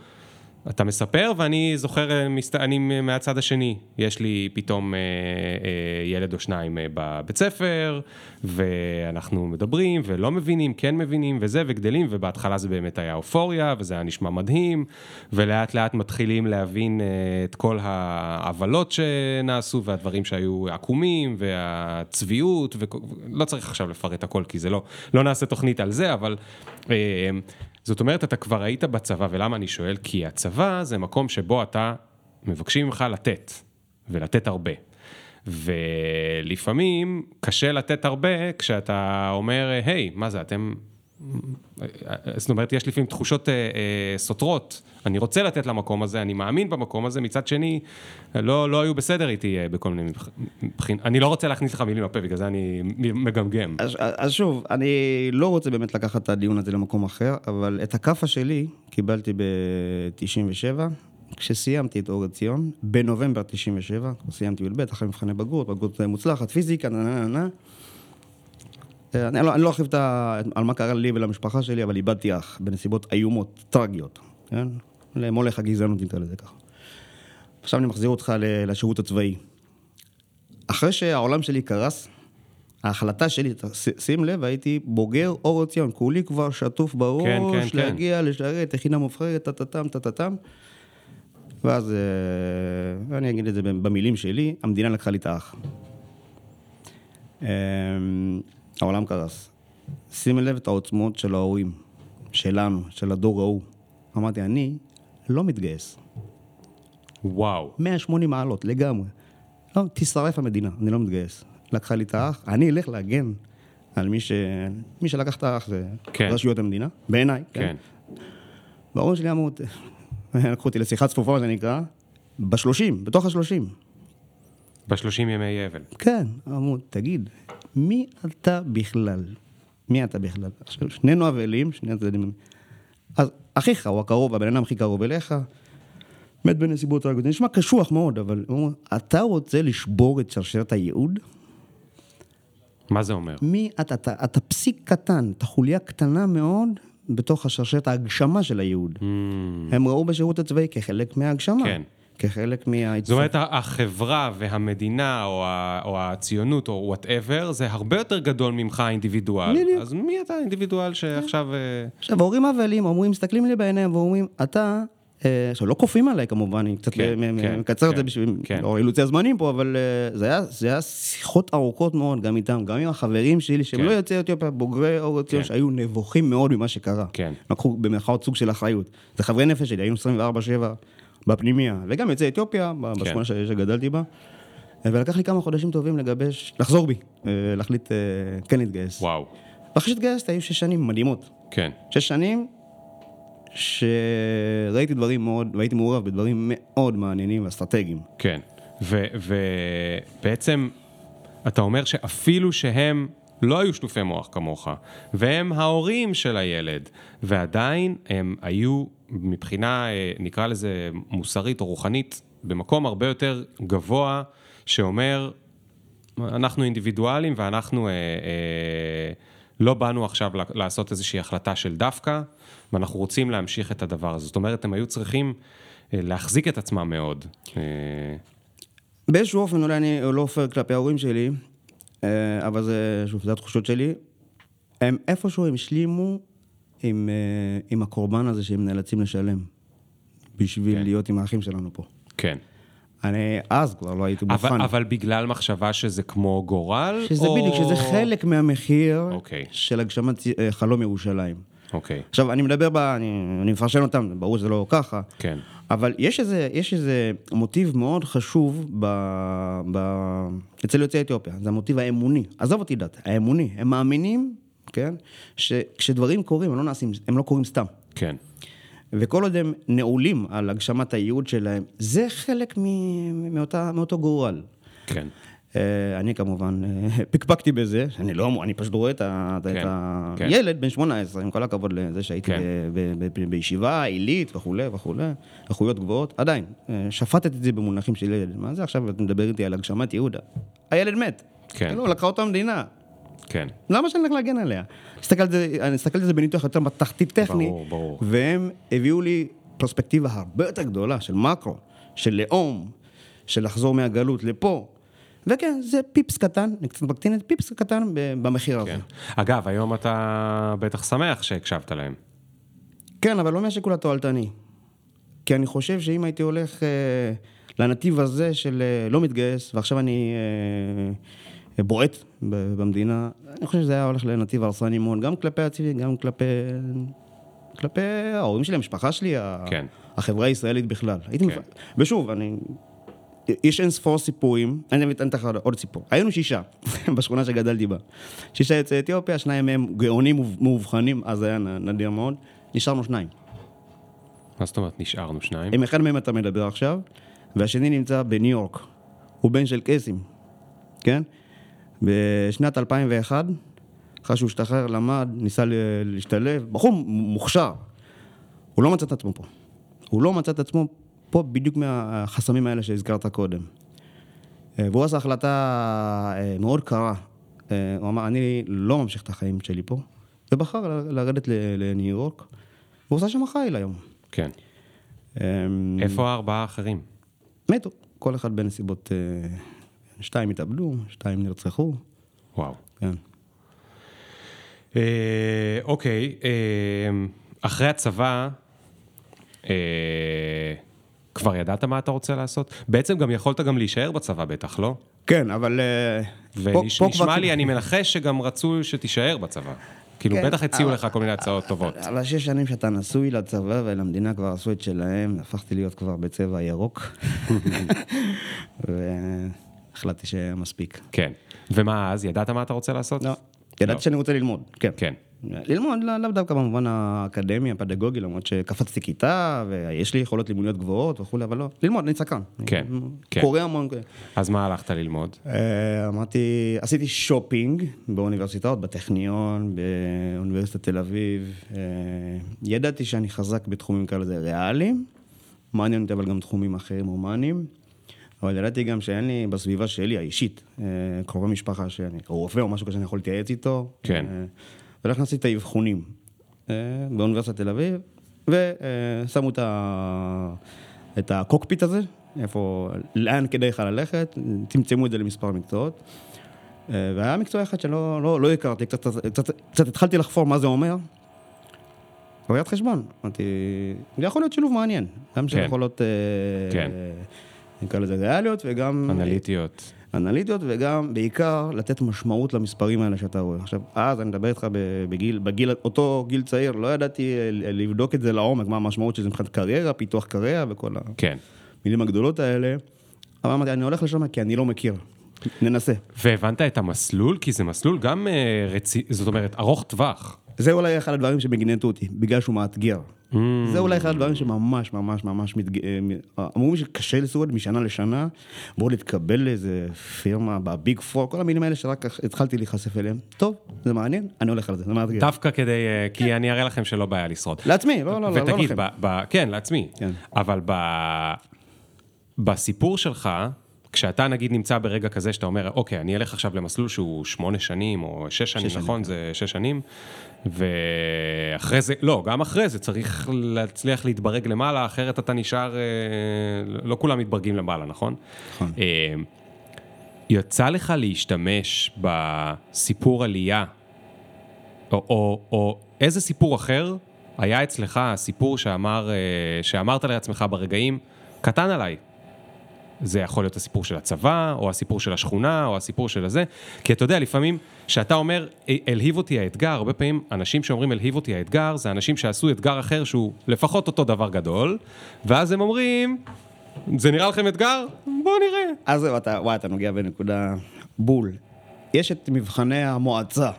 Speaker 1: אתה מספר ואני זוכר, אה, אני מהצד השני, יש לי פתאום אה, אה, ילד או שניים בבית ספר, ואנחנו מדברים ולא מבינים, כן מבינים וזה, וגדלים, ובהתחלה זה באמת היה אופוריה, וזה היה נשמע מדהים, ולאט לאט מתחילים להבין את כל העוולות שנעשו, והדברים שהיו עקומים, והצביעות, ולא צריך עכשיו לפרט הכל, כי זה לא, לא נעשה תוכנית על זה, אבל... זאת אומרת, אתה כבר היית בצבא, ולמה אני שואל? כי הצבא זה מקום שבו אתה, מבקשים ממך לתת, ולתת הרבה. ולפעמים קשה לתת הרבה כשאתה אומר, היי, מה זה, אתם זאת אומרת, יש לפעמים תחושות אה, אה, סותרות. אני רוצה לתת למקום הזה, אני מאמין במקום הזה, מצד שני, לא, לא היו בסדר איתי אה, בכל מיני מבחינות. אני לא רוצה להכניס לך מילים לפה, בגלל זה אני מגמגם.
Speaker 2: אז, אז שוב, אני לא רוצה באמת לקחת את הדיון הזה למקום אחר, אבל את הכאפה שלי קיבלתי ב-97, כשסיימתי את אור עציון, בנובמבר 97, סיימתי י"ב, אחרי מבחני בגרות, בגרות מוצלחת, פיזיקה, נה נה נה. אני לא, אני לא ארחיב על מה קרה לי ולמשפחה שלי, אבל איבדתי אח בנסיבות איומות, טרגיות, כן? למולך הגזענות, נקרא לזה ככה. עכשיו אני מחזיר אותך לשירות הצבאי. אחרי שהעולם שלי קרס, ההחלטה שלי, שים לב, הייתי בוגר אור עציון, כולי כבר שטוף בראש, כן, כן, כן. להגיע, כן. לשרת, יחידה מובחרת, טה-טה-טם, טה-טה-טם. ואז, אה, אני אגיד את זה במילים שלי, המדינה לקחה לי את האח. העולם קרס. שים לב את העוצמות של ההורים, שלנו, של הדור ההוא. אמרתי, אני לא מתגייס.
Speaker 1: וואו.
Speaker 2: 180 מעלות, לגמרי. לא, תשרף המדינה, אני לא מתגייס. לקחה לי את האח, אני אלך להגן על מי, ש... מי שלקח את האח זה כן. רשויות המדינה, בעיניי. כן. כן. בהורים שלי אמרו, <laughs> לקחו אותי לשיחה צפופה, מה זה נקרא, בשלושים, בתוך השלושים.
Speaker 1: בשלושים ימי אבל.
Speaker 2: כן, אמרו, תגיד, מי אתה בכלל? מי אתה בכלל? עכשיו, שנינו אבלים, שני הצדדים. אז אחיך הוא הקרוב, הבן אדם הכי קרוב אליך, מת בנסיבות הרואיות. זה נשמע קשוח מאוד, אבל הוא אומר, אתה רוצה לשבור את שרשרת הייעוד?
Speaker 1: מה זה אומר?
Speaker 2: מי אתה? אתה, אתה פסיק קטן, אתה חוליה קטנה מאוד בתוך השרשרת ההגשמה של הייעוד. Mm. הם ראו בשירות הצבאי כחלק מההגשמה. כן. כחלק מהעיצוב.
Speaker 1: זאת אומרת, החברה והמדינה, או, ה, או הציונות, או whatever, זה הרבה יותר גדול ממך האינדיבידואל. בדיוק. אז מי אתה האינדיבידואל שעכשיו... אה,
Speaker 2: עכשיו, ההורים אבלים אומרים, מסתכלים לי בעיניים ואומרים, אתה... אה, עכשיו, לא כופים עליי כמובן, אני קצת כן, כן, מקצר כן, את זה בשביל, כן. לא אילוצי הזמנים פה, אבל אה, זה היה, זה היה שיחות ארוכות מאוד, גם איתם, גם עם החברים שלי, שהם כן. לא יוצאי אתיופיה, בוגרי אור עציון, כן. שהיו נבוכים מאוד ממה שקרה. כן. לקחו במרכאות סוג של אחריות. זה חברי נפש שלי, היינו 24-7. בפנימייה, וגם יוצאי אתיופיה, כן. בשכונה שגדלתי בה. ולקח לי כמה חודשים טובים לגבש, לחזור בי, אה, להחליט אה, כן להתגייס.
Speaker 1: וואו.
Speaker 2: ואחרי שהתגייסתי היו שש שנים מדהימות.
Speaker 1: כן.
Speaker 2: שש שנים שראיתי דברים מאוד, והייתי מעורב בדברים מאוד מעניינים ואסטרטגיים.
Speaker 1: כן, ובעצם אתה אומר שאפילו שהם לא היו שטופי מוח כמוך, והם ההורים של הילד, ועדיין הם היו מבחינה, אה, נקרא לזה מוסרית או רוחנית, במקום הרבה יותר גבוה, שאומר, אנחנו אינדיבידואלים ואנחנו אה, אה, לא באנו עכשיו לעשות איזושהי החלטה של דווקא, ואנחנו רוצים להמשיך את הדבר הזה. זאת אומרת, הם היו צריכים אה, להחזיק את עצמם מאוד. אה...
Speaker 2: באיזשהו אופן, אולי אני לא עופר כלפי ההורים שלי, אבל זה, שוב, זה התחושות שלי. הם איפשהו הם השלימו עם, אה, עם הקורבן הזה שהם נאלצים לשלם, בשביל כן. להיות עם האחים שלנו פה.
Speaker 1: כן.
Speaker 2: אני אז כבר לא הייתי מוכן.
Speaker 1: אבל, אבל בגלל מחשבה שזה כמו גורל?
Speaker 2: שזה או... בדיוק, שזה חלק מהמחיר okay. אוקיי. של הגשמת אה, חלום ירושלים.
Speaker 1: אוקיי. Okay.
Speaker 2: עכשיו, אני מדבר, ב, אני, אני מפרשן אותם, ברור שזה לא ככה.
Speaker 1: כן.
Speaker 2: אבל יש איזה, יש איזה מוטיב מאוד חשוב ב, ב, אצל יוצאי אתיופיה, זה המוטיב האמוני. עזוב אותי דת, האמוני. הם מאמינים כן? שכשדברים קורים, הם לא נעשים, הם לא קורים סתם.
Speaker 1: כן.
Speaker 2: וכל עוד הם נעולים על הגשמת הייעוד שלהם, זה חלק מאותה, מאותו גורל.
Speaker 1: כן.
Speaker 2: Uh, אני כמובן uh, <laughs> פקפקתי בזה, אני לא, אני פשוט רואה את, כן, כן. הילד בן 18, עם כל הכבוד לזה שהייתי כן. ב, ב, ב, בישיבה עילית וכולי וכולי, איכויות גבוהות, עדיין, uh, שפטתי את זה במונחים של ילד, מה זה עכשיו אתה מדבר איתי על הגשמת יהודה? הילד מת, כן. לא, לקחה אותו המדינה,
Speaker 1: כן.
Speaker 2: למה שאני הולך להגן עליה? אני מסתכל על זה בניתוח יותר בתחתית טכני,
Speaker 1: ברור, ברור.
Speaker 2: והם הביאו לי פרספקטיבה הרבה יותר גדולה של מקרו, של לאום, של לחזור מהגלות לפה. וכן, זה פיפס קטן, אני קצת מקטין את פיפס קטן במחיר הזה.
Speaker 1: כן. אגב, היום אתה בטח שמח שהקשבת להם.
Speaker 2: כן, אבל לא מהשיקול התועלתני. כי אני חושב שאם הייתי הולך אה, לנתיב הזה של אה, לא מתגייס, ועכשיו אני אה, בועט במדינה, אני חושב שזה היה הולך לנתיב הרסני מאוד, גם כלפי הציבי, גם כלפי, כלפי ההורים שלי, המשפחה שלי, כן. החברה הישראלית בכלל. הייתי כן. מפ... ושוב, אני... יש אין ספור סיפורים, אני אתן לך עוד סיפור. היינו שישה <laughs> בשכונה שגדלתי בה. שישה יוצאי אתיופיה, שניים מהם גאונים מאובחנים, אז היה נדיר מאוד. נשארנו שניים.
Speaker 1: מה זאת אומרת נשארנו שניים?
Speaker 2: עם אחד מהם אתה מדבר עכשיו, והשני נמצא בניו יורק. הוא בן של קייסים, כן? בשנת 2001, אחרי שהוא השתחרר, למד, ניסה להשתלב, בחור מוכשר. הוא לא מצא את עצמו פה. הוא לא מצא את עצמו פה בדיוק מהחסמים האלה שהזכרת קודם. אה, והוא עשה החלטה אה, מאוד קרה. אה, הוא אמר, אני לא ממשיך את החיים שלי פה, ובחר לרדת לניו יורק, והוא עושה שם חיל היום.
Speaker 1: כן. אמ, איפה הארבעה האחרים?
Speaker 2: מתו, כל אחד בנסיבות... שתיים התאבדו, שתיים נרצחו.
Speaker 1: וואו.
Speaker 2: כן.
Speaker 1: אה, אוקיי, אה, אחרי הצבא, אה, כבר ידעת מה אתה רוצה לעשות? בעצם גם יכולת גם להישאר בצבא בטח, לא?
Speaker 2: כן, אבל...
Speaker 1: ונשמע לי, אני מנחש שגם רצו שתישאר בצבא. כאילו, כן, בטח הציעו לך כל מיני הצעות טובות.
Speaker 2: על השש שנים שאתה נשוי לצבא ולמדינה כבר עשו את שלהם, הפכתי להיות כבר בצבע ירוק. <laughs> והחלטתי שמספיק.
Speaker 1: כן. ומה אז? ידעת מה אתה רוצה לעשות?
Speaker 2: לא. ידעתי לא. שאני רוצה ללמוד, כן.
Speaker 1: כן.
Speaker 2: ללמוד, לאו לא דווקא במובן האקדמי, הפדגוגי, למרות שקפצתי כיתה, ויש לי יכולות לימודיות גבוהות וכולי, אבל לא, ללמוד, אני סקרן.
Speaker 1: כן,
Speaker 2: כן. קורא המון.
Speaker 1: אז מה הלכת ללמוד?
Speaker 2: אה, אמרתי, עשיתי שופינג באוניברסיטאות, בטכניון, באוניברסיטת תל אביב. אה, ידעתי שאני חזק בתחומים כאלה ריאליים, מעניין אותי אבל גם תחומים אחרים, הומניים. אבל ידעתי גם שאין לי בסביבה שלי, האישית, אה, קרובי משפחה שאני, או רופא או משהו כזה שאני יכול להתייעץ איתו.
Speaker 1: כן.
Speaker 2: ולכן עשיתי את האבחונים אה, באוניברסיטת תל אביב, ושמו את, ה... את הקוקפיט הזה, איפה, לאן כדאי לך ללכת, צמצמו את זה למספר מקצועות. אה, והיה מקצוע אחד שלא לא, לא הכרתי, קצת, קצת, קצת התחלתי לחפור מה זה אומר. ראיית חשבון, אמרתי, זה יכול להיות שילוב מעניין, גם של כן. יכולות, כן. נקרא לזה ריאליות וגם...
Speaker 1: אנליטיות.
Speaker 2: אנליטיות, וגם, בעיקר, לתת משמעות למספרים האלה שאתה רואה. עכשיו, אז אני מדבר איתך בגיל, בגיל, אותו גיל צעיר, לא ידעתי אה, לבדוק את זה לעומק, מה המשמעות של זה מבחינת קריירה, פיתוח קריירה וכל
Speaker 1: כן.
Speaker 2: המילים הגדולות האלה. אבל אמרתי, אני הולך לשם כי אני לא מכיר. ננסה.
Speaker 1: והבנת את המסלול? כי זה מסלול גם אה, רציני, זאת אומרת, ארוך טווח.
Speaker 2: זה אולי אחד הדברים שמגנטו אותי, בגלל שהוא מאתגר. Mm. זה אולי אחד הדברים שממש ממש ממש מתג... אה, אמרו שקשה לסעוד משנה לשנה, בואו להתקבל לאיזה פירמה בביג פור, כל המילים האלה שרק התחלתי להיחשף אליהם. טוב, זה מעניין, אני הולך על זה, זה מאתגר.
Speaker 1: דווקא כדי, אה, כי אני אראה לכם שלא בעיה לשרוד.
Speaker 2: לעצמי, לא, לא, לא,
Speaker 1: לא לכם. כן, לעצמי. כן. אבל בסיפור שלך, כשאתה נגיד נמצא ברגע כזה שאתה אומר, אוקיי, אני אלך עכשיו למסלול שהוא שמונה שנים או שש שנים, שש נכון? שנים. זה שש שנים, ואחרי זה, לא, גם אחרי זה צריך להצליח להתברג למעלה, אחרת אתה נשאר, אה, לא כולם מתברגים למעלה, נכון?
Speaker 2: נכון.
Speaker 1: אה, יצא לך להשתמש בסיפור עלייה, או, או, או איזה סיפור אחר היה אצלך הסיפור שאמר, אה, שאמרת לעצמך ברגעים, קטן עליי, זה יכול להיות הסיפור של הצבא, או הסיפור של השכונה, או הסיפור של הזה. כי אתה יודע, לפעמים, כשאתה אומר, אלהיב אותי האתגר, הרבה פעמים אנשים שאומרים אלהיב אותי האתגר, זה אנשים שעשו אתגר אחר שהוא לפחות אותו דבר גדול, ואז הם אומרים, זה נראה לכם אתגר? בואו נראה.
Speaker 2: אז זהו, אתה, וואי, אתה נוגע בנקודה בול. יש את מבחני המועצה,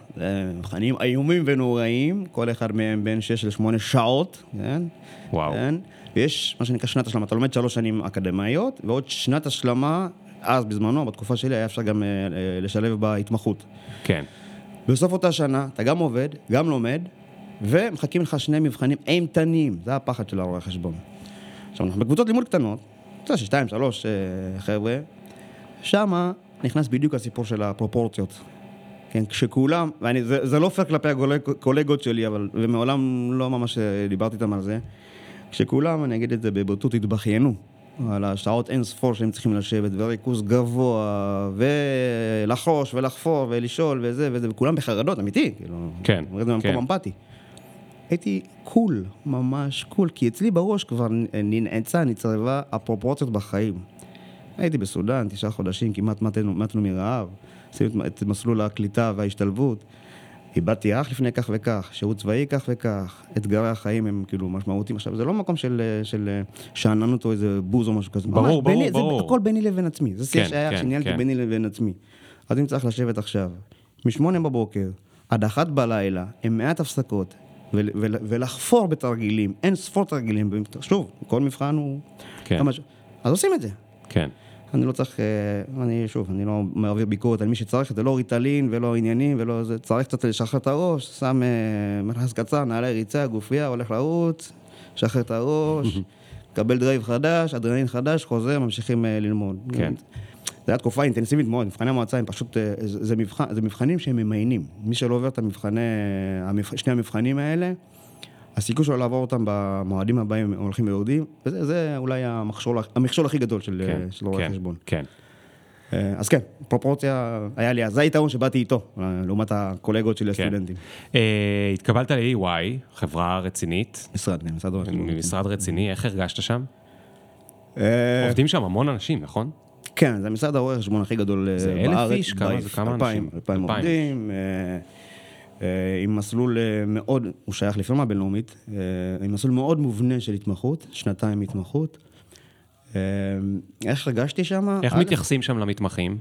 Speaker 2: מבחנים איומים ונוראים, כל אחד מהם בין 6 ל-8 שעות, כן?
Speaker 1: וואו. כן?
Speaker 2: ויש מה שנקרא שנת השלמה, אתה לומד שלוש שנים אקדמאיות, ועוד שנת השלמה, אז בזמנו, בתקופה שלי, היה אפשר גם אה, אה, לשלב בהתמחות.
Speaker 1: כן.
Speaker 2: בסוף אותה שנה, אתה גם עובד, גם לומד, ומחכים לך שני מבחנים אימתניים, זה הפחד של הרואה חשבון. עכשיו, אנחנו בקבוצות לימוד קטנות, יודע ששתיים, שלוש אה, חבר'ה, שמה נכנס בדיוק הסיפור של הפרופורציות. כן, כשכולם, וזה לא פייר כלפי הקולגות שלי, אבל, ומעולם לא ממש דיברתי איתם על זה, כשכולם, אני אגיד את זה בבוטות, התבכיינו על השעות אין ספור שהם צריכים לשבת, וריכוז גבוה, ולחוש, ולחפור, ולשאול, וזה וזה, וכולם בחרדות, אמיתי, כאילו,
Speaker 1: כן,
Speaker 2: זה
Speaker 1: כן.
Speaker 2: אמפתי. הייתי cool, ממש cool, כי אצלי בראש כבר ננעצה, נצרבה הפרופורציות בחיים. הייתי בסודאן, תשעה חודשים, כמעט מתנו, מתנו מרעב, עשינו את מסלול הקליטה וההשתלבות. איבדתי אח לפני כך וכך, שירות צבאי כך וכך, אתגרי החיים הם כאילו משמעותיים. עכשיו, זה לא מקום של, של שאננות או איזה בוז או משהו כזה.
Speaker 1: ברור,
Speaker 2: ממש,
Speaker 1: ברור,
Speaker 2: ביני,
Speaker 1: ברור.
Speaker 2: זה הכל ביני לבין עצמי. זה שיח
Speaker 1: כן,
Speaker 2: שהיה
Speaker 1: כן,
Speaker 2: כשניהלתי
Speaker 1: כן.
Speaker 2: ביני לבין עצמי. אז אם צריך לשבת עכשיו, משמונה בבוקר עד אחת בלילה, עם מעט הפסקות, ול, ול, ולחפור בתרגילים, אין ספור תרגילים. שוב, כל מבחן הוא...
Speaker 1: כן.
Speaker 2: כמה אז עושים את זה.
Speaker 1: כן.
Speaker 2: אני לא צריך, אה, אני שוב, אני לא מעביר ביקורת על מי שצריך, זה לא ריטלין ולא עניינים ולא זה, צריך קצת לשחרר את הראש, שם אה, מרכז קצר, נעלי ריצה, גופייה, הולך לרוץ, שחרר את הראש, <laughs> מקבל drive חדש, אדרנלין חדש, חוזר, ממשיכים אה, ללמוד.
Speaker 1: כן.
Speaker 2: זו הייתה תקופה אינטנסיבית מאוד, מבחני המועצה הם פשוט, זה, זה, מבחן, זה מבחנים שהם ממיינים. מי שלא עובר את המבחני, המבח, שני המבחנים האלה, הסיכוי שלו לעבור אותם במועדים הבאים הולכים ויורדים, וזה זה אולי המכשול, המכשול הכי גדול של,
Speaker 1: כן,
Speaker 2: של רואי
Speaker 1: כן,
Speaker 2: חשבון.
Speaker 1: כן.
Speaker 2: אה, אז כן, פרופורציה היה לי, אז זה היתרון שבאתי איתו, אה, לעומת הקולגות שלי
Speaker 1: כן.
Speaker 2: הסטודנטים.
Speaker 1: אה, התקבלת ל-EY, חברה רצינית,
Speaker 2: משרד, כן, משרד רואי חשבון.
Speaker 1: ממשרד רציני, איך הרגשת שם?
Speaker 2: אה,
Speaker 1: עובדים שם המון אנשים, נכון?
Speaker 2: כן, זה משרד הרואי חשבון הכי גדול אה,
Speaker 1: זה
Speaker 2: בארץ.
Speaker 1: אלף איש? כמה? כמה אנשים?
Speaker 2: אלפיים
Speaker 1: אלפיים.
Speaker 2: עובדים, עם מסלול אה, מאוד, הוא שייך לפירמה בינלאומית, אה, עם מסלול מאוד מובנה של התמחות, שנתיים התמחות. אה, איך הרגשתי שם?
Speaker 1: איך מתייחסים שם למתמחים?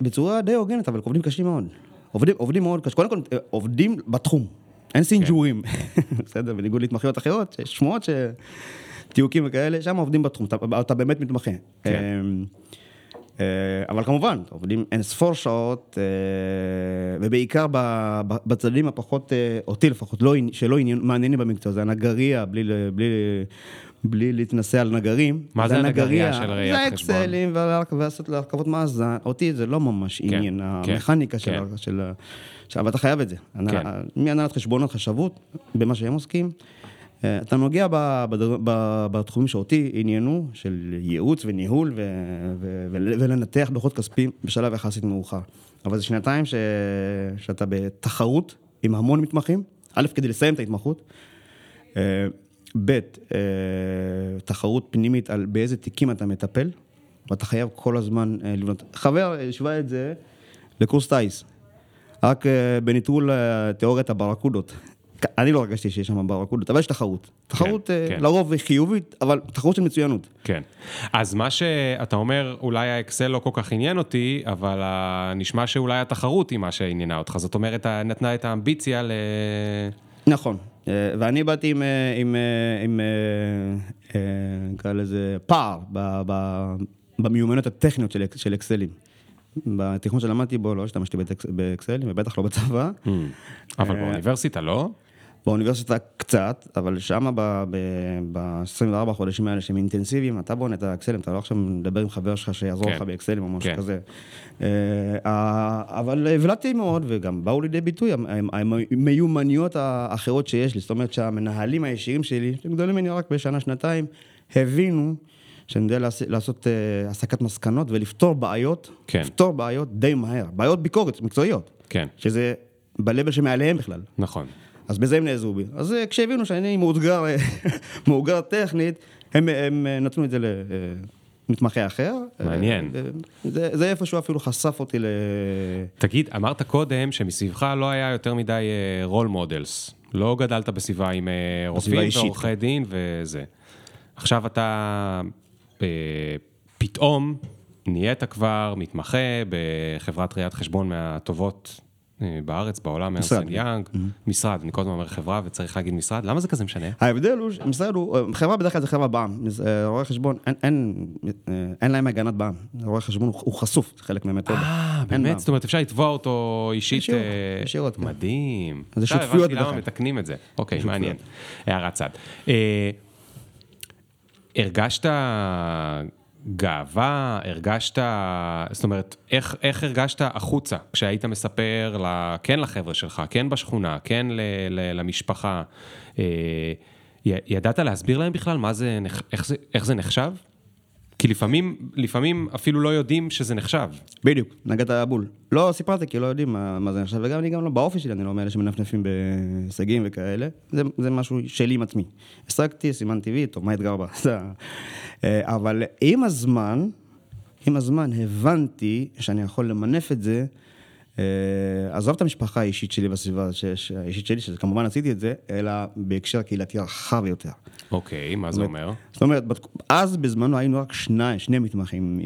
Speaker 2: בצורה די הוגנת, אבל עובדים קשים מאוד. עובדים, עובדים מאוד קשה. קודם כל, אה, עובדים בתחום. אין סינג'ורים. <laughs> בסדר, בניגוד להתמחיות אחרות, יש שמועות ש... תיוקים וכאלה, שם עובדים בתחום, אתה, אתה באמת מתמחה.
Speaker 1: כן.
Speaker 2: אה, אבל כמובן, עובדים אין ספור שעות, אה, ובעיקר בצדדים הפחות, אה, אותי לפחות, לא, שלא מעניינים במקצוע, זה הנגריה, בלי, בלי, בלי להתנסה על נגרים.
Speaker 1: מה זה הנגרייה של ראיית
Speaker 2: זה
Speaker 1: חשבון?
Speaker 2: אקסלים והרכ- ולעשות להרכבות מאזן, אותי זה לא ממש
Speaker 1: כן,
Speaker 2: עניין,
Speaker 1: כן,
Speaker 2: המכניקה
Speaker 1: כן.
Speaker 2: של ה... של- אבל אתה חייב את זה.
Speaker 1: כן.
Speaker 2: מהנהלת חשבונות, חשבות, במה שהם עוסקים. אה, אתה נוגע בתחומים שאותי עניינו, של ייעוץ וניהול ולנתח דוחות כספיים בשלב יחסית מאוחר. אבל זה שנתיים ש... שאתה בתחרות עם המון מתמחים, א', כדי לסיים את ההתמחות, אה, ב', אה, תחרות פנימית על באיזה תיקים אתה מטפל, ואתה חייב כל הזמן לבנות. חבר השווה את זה לקורס טיס, רק בניטרול אה, תיאוריית הברקודות. אני לא הרגשתי שיש שם ברקודות, אבל יש תחרות. תחרות אה,
Speaker 1: כן.
Speaker 2: לרוב חיובית, אבל תחרות של מצוינות.
Speaker 1: כן. אז מה שאתה אומר, אולי האקסל לא כל כך עניין אותי, אבל נשמע שאולי התחרות היא מה שעניינה אותך. זאת אומרת, נתנה את האמביציה ל...
Speaker 2: נכון, אה, ואני באתי עם, אה, עם, עם אה, נקרא לזה פער ב- ב- במיומנויות הטכניות של, של אקסלים. בתיכון שלמדתי בו לא השתמשתי באקסלים, ובטח לא בצבא.
Speaker 1: אבל באוניברסיטה לא?
Speaker 2: באוניברסיטה קצת, אבל שם ב-24 חודשים האלה שהם אינטנסיביים, אתה בונה את האקסלים, אתה לא עכשיו מדבר עם חבר שלך שיעזור
Speaker 1: כן.
Speaker 2: לך באקסלים או משהו
Speaker 1: כן.
Speaker 2: כזה. אה, אבל הבלטתי מאוד, וגם באו לידי ביטוי המ- המ- המיומנויות האחרות שיש לי, זאת אומרת שהמנהלים הישירים שלי, שהם גדולים ממני רק בשנה, שנתיים, הבינו שאני יודע לעש- לעשות אה, הסקת מסקנות ולפתור בעיות,
Speaker 1: כן.
Speaker 2: לפתור בעיות די מהר, בעיות ביקורת מקצועיות,
Speaker 1: כן,
Speaker 2: שזה ב-level שמעליהם בכלל.
Speaker 1: נכון.
Speaker 2: אז בזה הם נעזרו בי. אז אה, כשהבינו שאני מאותגר, אה, <laughs> מאותגר טכנית, הם, הם אה, נתנו את זה למתמחה אחר.
Speaker 1: מעניין.
Speaker 2: זה, זה איפשהו אפילו חשף אותי ל...
Speaker 1: תגיד, אמרת קודם שמסביבך לא היה יותר מדי role models. לא גדלת בסביבה עם רופאים ועורכי דין וזה. עכשיו אתה פתאום נהיית כבר מתמחה בחברת ראיית חשבון מהטובות בארץ, בעולם, ארסן יאנג. משרד, אני כל הזמן אומר חברה וצריך להגיד משרד, למה זה כזה משנה?
Speaker 2: ההבדל הוא, משרד הוא, אה, חברה בדרך כלל זה חברה בע"מ. אה, רואי חשבון, אין, אה, להם הגנת בע"מ. רואי חשבון הוא, חשוף, זה חלק מהמתודה.
Speaker 1: אה, באמת?
Speaker 2: בע"מ.
Speaker 1: זאת אומרת, אפשר לתבוע אותו אישית?
Speaker 2: ישירות,
Speaker 1: אה,
Speaker 2: כן.
Speaker 1: מדהים.
Speaker 2: זה שותפויות
Speaker 1: למה
Speaker 2: בדרך כלל.
Speaker 1: מתקנים את זה. אוקיי. מעניין. הערת צד. אה, הרגשת גאווה, הרגשת, זאת אומרת, איך, איך הרגשת החוצה כשהיית מספר, ל, כן לחבר'ה שלך, כן בשכונה, כן ל, ל, למשפחה, אה, ידעת להסביר להם בכלל מה זה, איך זה, איך זה נחשב? כי לפעמים, לפעמים אפילו לא יודעים שזה נחשב.
Speaker 2: בדיוק, נגעת בול. לא סיפרתי כי לא יודעים מה, מה זה נחשב, וגם אני גם לא, באופי שלי אני לא מאלה שמנפנפים בהישגים וכאלה, זה, זה משהו שלי עם עצמי. השגתי, סימן טבעי, טוב, מה אתגר בה? <laughs> אה, אבל עם הזמן, עם הזמן הבנתי שאני יכול למנף את זה, עזוב את המשפחה האישית שלי ש- האישית שלי, שכמובן עשיתי את זה, אלא בהקשר קהילתי רחב יותר.
Speaker 1: אוקיי, מה זה אומר?
Speaker 2: זאת אומרת, אז בזמנו היינו רק שני, שני מתמחים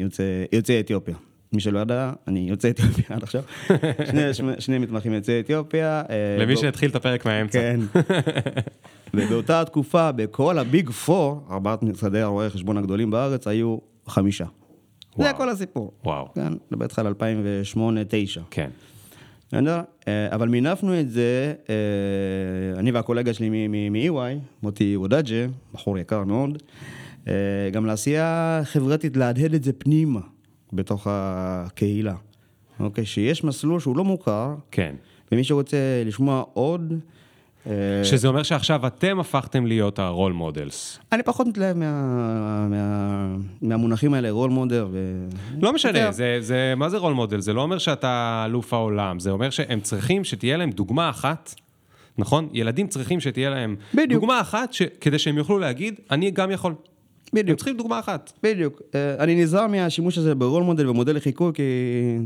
Speaker 2: יוצאי, אתיופיה. מי שלא ידע, אני יוצא אתיופיה עד עכשיו. <laughs> שני, שני, שני מתמחים יוצאי אתיופיה. אה,
Speaker 1: למי
Speaker 2: בא-
Speaker 1: שהתחיל את הפרק מהאמצע.
Speaker 2: כן. <laughs> ובאותה תקופה, בכל הביג פור, ארבעת משרדי הרואי חשבון הגדולים בארץ, היו חמישה. זה
Speaker 1: וואו.
Speaker 2: כל הסיפור.
Speaker 1: וואו.
Speaker 2: כן, מדבר איתך על 2008-2009.
Speaker 1: כן.
Speaker 2: אה, אבל מינפנו את זה, אה, אני והקולגה שלי מ-EY, מוטי וודאג'ה, בחור יקר מאוד, אה, גם לעשייה חברתית, להדהד את זה פנימה, בתוך הקהילה. אוקיי? שיש מסלול שהוא לא מוכר,
Speaker 1: כן.
Speaker 2: ומי שרוצה לשמוע עוד,
Speaker 1: שזה אומר שעכשיו אתם הפכתם להיות ה role models.
Speaker 2: אני פחות מתלהב מה, מה, מהמונחים האלה, role model ו...
Speaker 1: לא משנה. זה, זה, מה זה role model? זה לא אומר שאתה אלוף העולם, זה אומר שהם צריכים שתהיה להם דוגמה אחת, נכון? ילדים צריכים שתהיה להם
Speaker 2: בדיוק.
Speaker 1: דוגמה אחת, ש, כדי שהם יוכלו להגיד, אני גם יכול. הם
Speaker 2: בדיוק.
Speaker 1: צריכים דוגמה אחת.
Speaker 2: בדיוק. אה, אני נזהר מהשימוש הזה ברול מודל ומודל לחיקוי, כי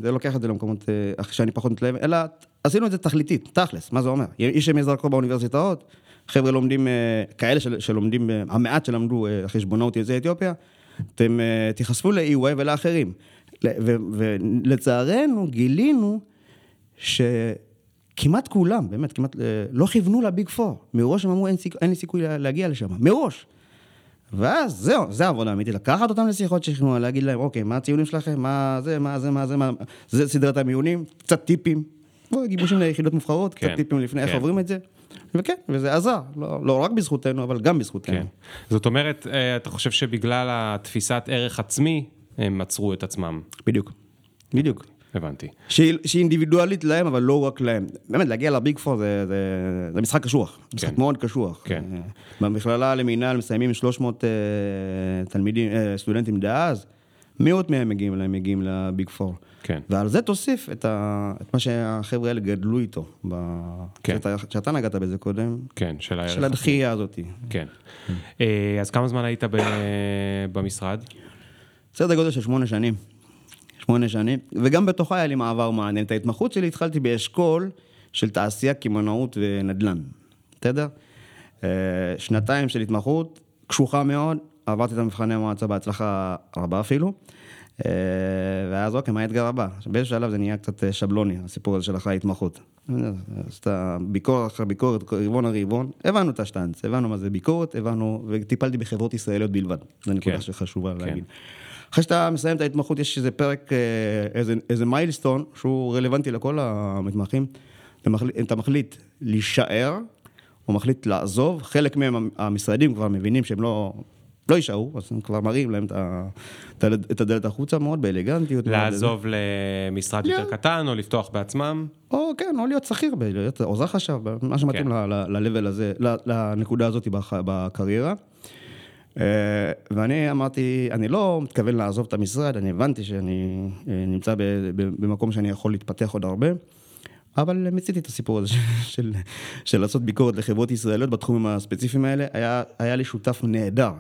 Speaker 2: זה לוקח את זה למקומות אה, שאני פחות מתלהב, אלא עשינו את זה תכליתית, תכלס, מה זה אומר? יש ימי זרקור באוניברסיטאות, חבר'ה לומדים, אה, כאלה של, שלומדים, אה, המעט שלמדו אה, חשבונאות יוצאי אתיופיה, אתם תיחשפו ל-EY ולאחרים. ולצערנו גילינו שכמעט כולם, באמת, כמעט, לא כיוונו לביג פור. מראש הם אמרו, אין, סיכ... אין לי סיכוי לה- להגיע לשם. מראש. ואז זהו, זה העבודה האמיתית, לקחת אותם לשיחות שכנוע, להגיד להם, אוקיי, מה הציונים שלכם, מה זה, מה זה, מה זה, מה זה סדרת המיונים, קצת טיפים, בוא, גיבושים ליחידות מובחרות, קצת
Speaker 1: כן,
Speaker 2: טיפים לפני איך
Speaker 1: כן.
Speaker 2: עוברים את זה, וכן, וזה עזר, לא, לא רק בזכותנו, אבל גם בזכותנו.
Speaker 1: כן. זאת אומרת, אה, אתה חושב שבגלל התפיסת ערך עצמי, הם עצרו את עצמם.
Speaker 2: בדיוק, בדיוק.
Speaker 1: הבנתי.
Speaker 2: שהיא, שהיא אינדיבידואלית להם, אבל לא רק להם. באמת, להגיע לביג פור זה, זה, זה משחק קשוח, משחק מאוד קשוח.
Speaker 1: כן.
Speaker 2: אה, במכללה למינהל מסיימים 300 אה, תלמידים, אה, סטודנטים דאז, מאות מהם מגיעים להם, מגיעים לביג פור.
Speaker 1: כן.
Speaker 2: ועל זה תוסיף את, ה, את מה שהחבר'ה האלה גדלו איתו. ב...
Speaker 1: כן.
Speaker 2: שאתה, שאתה נגעת בזה קודם,
Speaker 1: כן, של הערך.
Speaker 2: של הדחייה הזאת.
Speaker 1: כן. אה, אז כמה זמן היית ב- במשרד?
Speaker 2: סדר גודל של שמונה שנים. שמונה שנים, וגם בתוכה היה לי מעבר מעניין. את ההתמחות שלי התחלתי באשכול של תעשייה, קמעונאות ונדל"ן. בסדר? אה, שנתיים של התמחות, קשוחה מאוד, עברתי את המבחני המועצה בהצלחה רבה אפילו. אה, ואז אוקיי, מה האתגר הבא? באיזשהו שלב זה נהיה קצת אה, שבלוני, הסיפור הזה של אחרי ההתמחות. אז אתה ביקורת אחרי ביקורת, רבעון אחרי רבעון, הבנו את השטאנץ, הבנו מה זה ביקורת, הבנו, וטיפלתי בחברות ישראליות בלבד. זו נקודה
Speaker 1: כן.
Speaker 2: שחשובה
Speaker 1: כן.
Speaker 2: להגיד. אחרי שאתה מסיים את ההתמחות, יש איזה פרק, אה, איזה, איזה מיילסטון, שהוא רלוונטי לכל המתמחים. אתה מחליט, אתה מחליט להישאר, או מחליט לעזוב, חלק מהם המשרדים כבר מבינים שהם לא, לא יישארו, אז הם כבר מראים להם את, הדלת- החוצה מאוד באלגנטיות.
Speaker 1: לעזוב למשרד יותר
Speaker 2: לא.
Speaker 1: קטן, או לפתוח בעצמם?
Speaker 2: או כן, או להיות שכיר, להיות עוזר חשב, מה שמתאים
Speaker 1: כן.
Speaker 2: ל-level הזה, לנקודה הזאת בקריירה. אה, ואני אמרתי, אני לא מתכוון לעזוב את המשרד, אני הבנתי שאני אה, נמצא במקום שאני יכול להתפתח עוד הרבה, אבל מיציתי את הסיפור הזה <laughs> של, של, של לעשות ביקורת לחברות ישראליות בתחומים הספציפיים האלה. היה, היה לי שותף נהדר,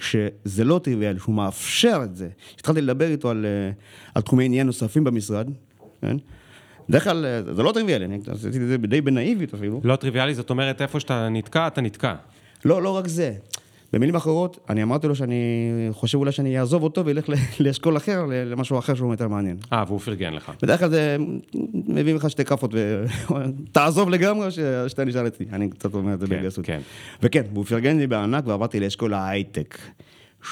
Speaker 2: שזה לא טריוויאלי, שהוא מאפשר את זה. התחלתי לדבר איתו על, אה, על תחומי עניין נוספים במשרד, כן? בדרך כלל אה, זה לא טריוויאלי, אני עשיתי את זה די בנאיביות אפילו.
Speaker 1: לא טריוויאלי, זאת אומרת, איפה שאתה נתקע, אתה נתקע.
Speaker 2: לא, לא רק זה. במילים אחרות, אני אמרתי לו שאני חושב אולי שאני אעזוב אותו ואלך <laughs> לאשכול אחר, למשהו אחר שהוא יותר מעניין.
Speaker 1: אה, והוא פרגן לך.
Speaker 2: בדרך כלל זה מביא לך שתי כאפות ותעזוב <laughs> לגמרי או ש- שאתה נשאר אצלי. אני קצת אומר את זה
Speaker 1: כן,
Speaker 2: בגסות.
Speaker 1: כן.
Speaker 2: וכן, והוא פרגן לי בענק ועברתי לאשכול ההייטק.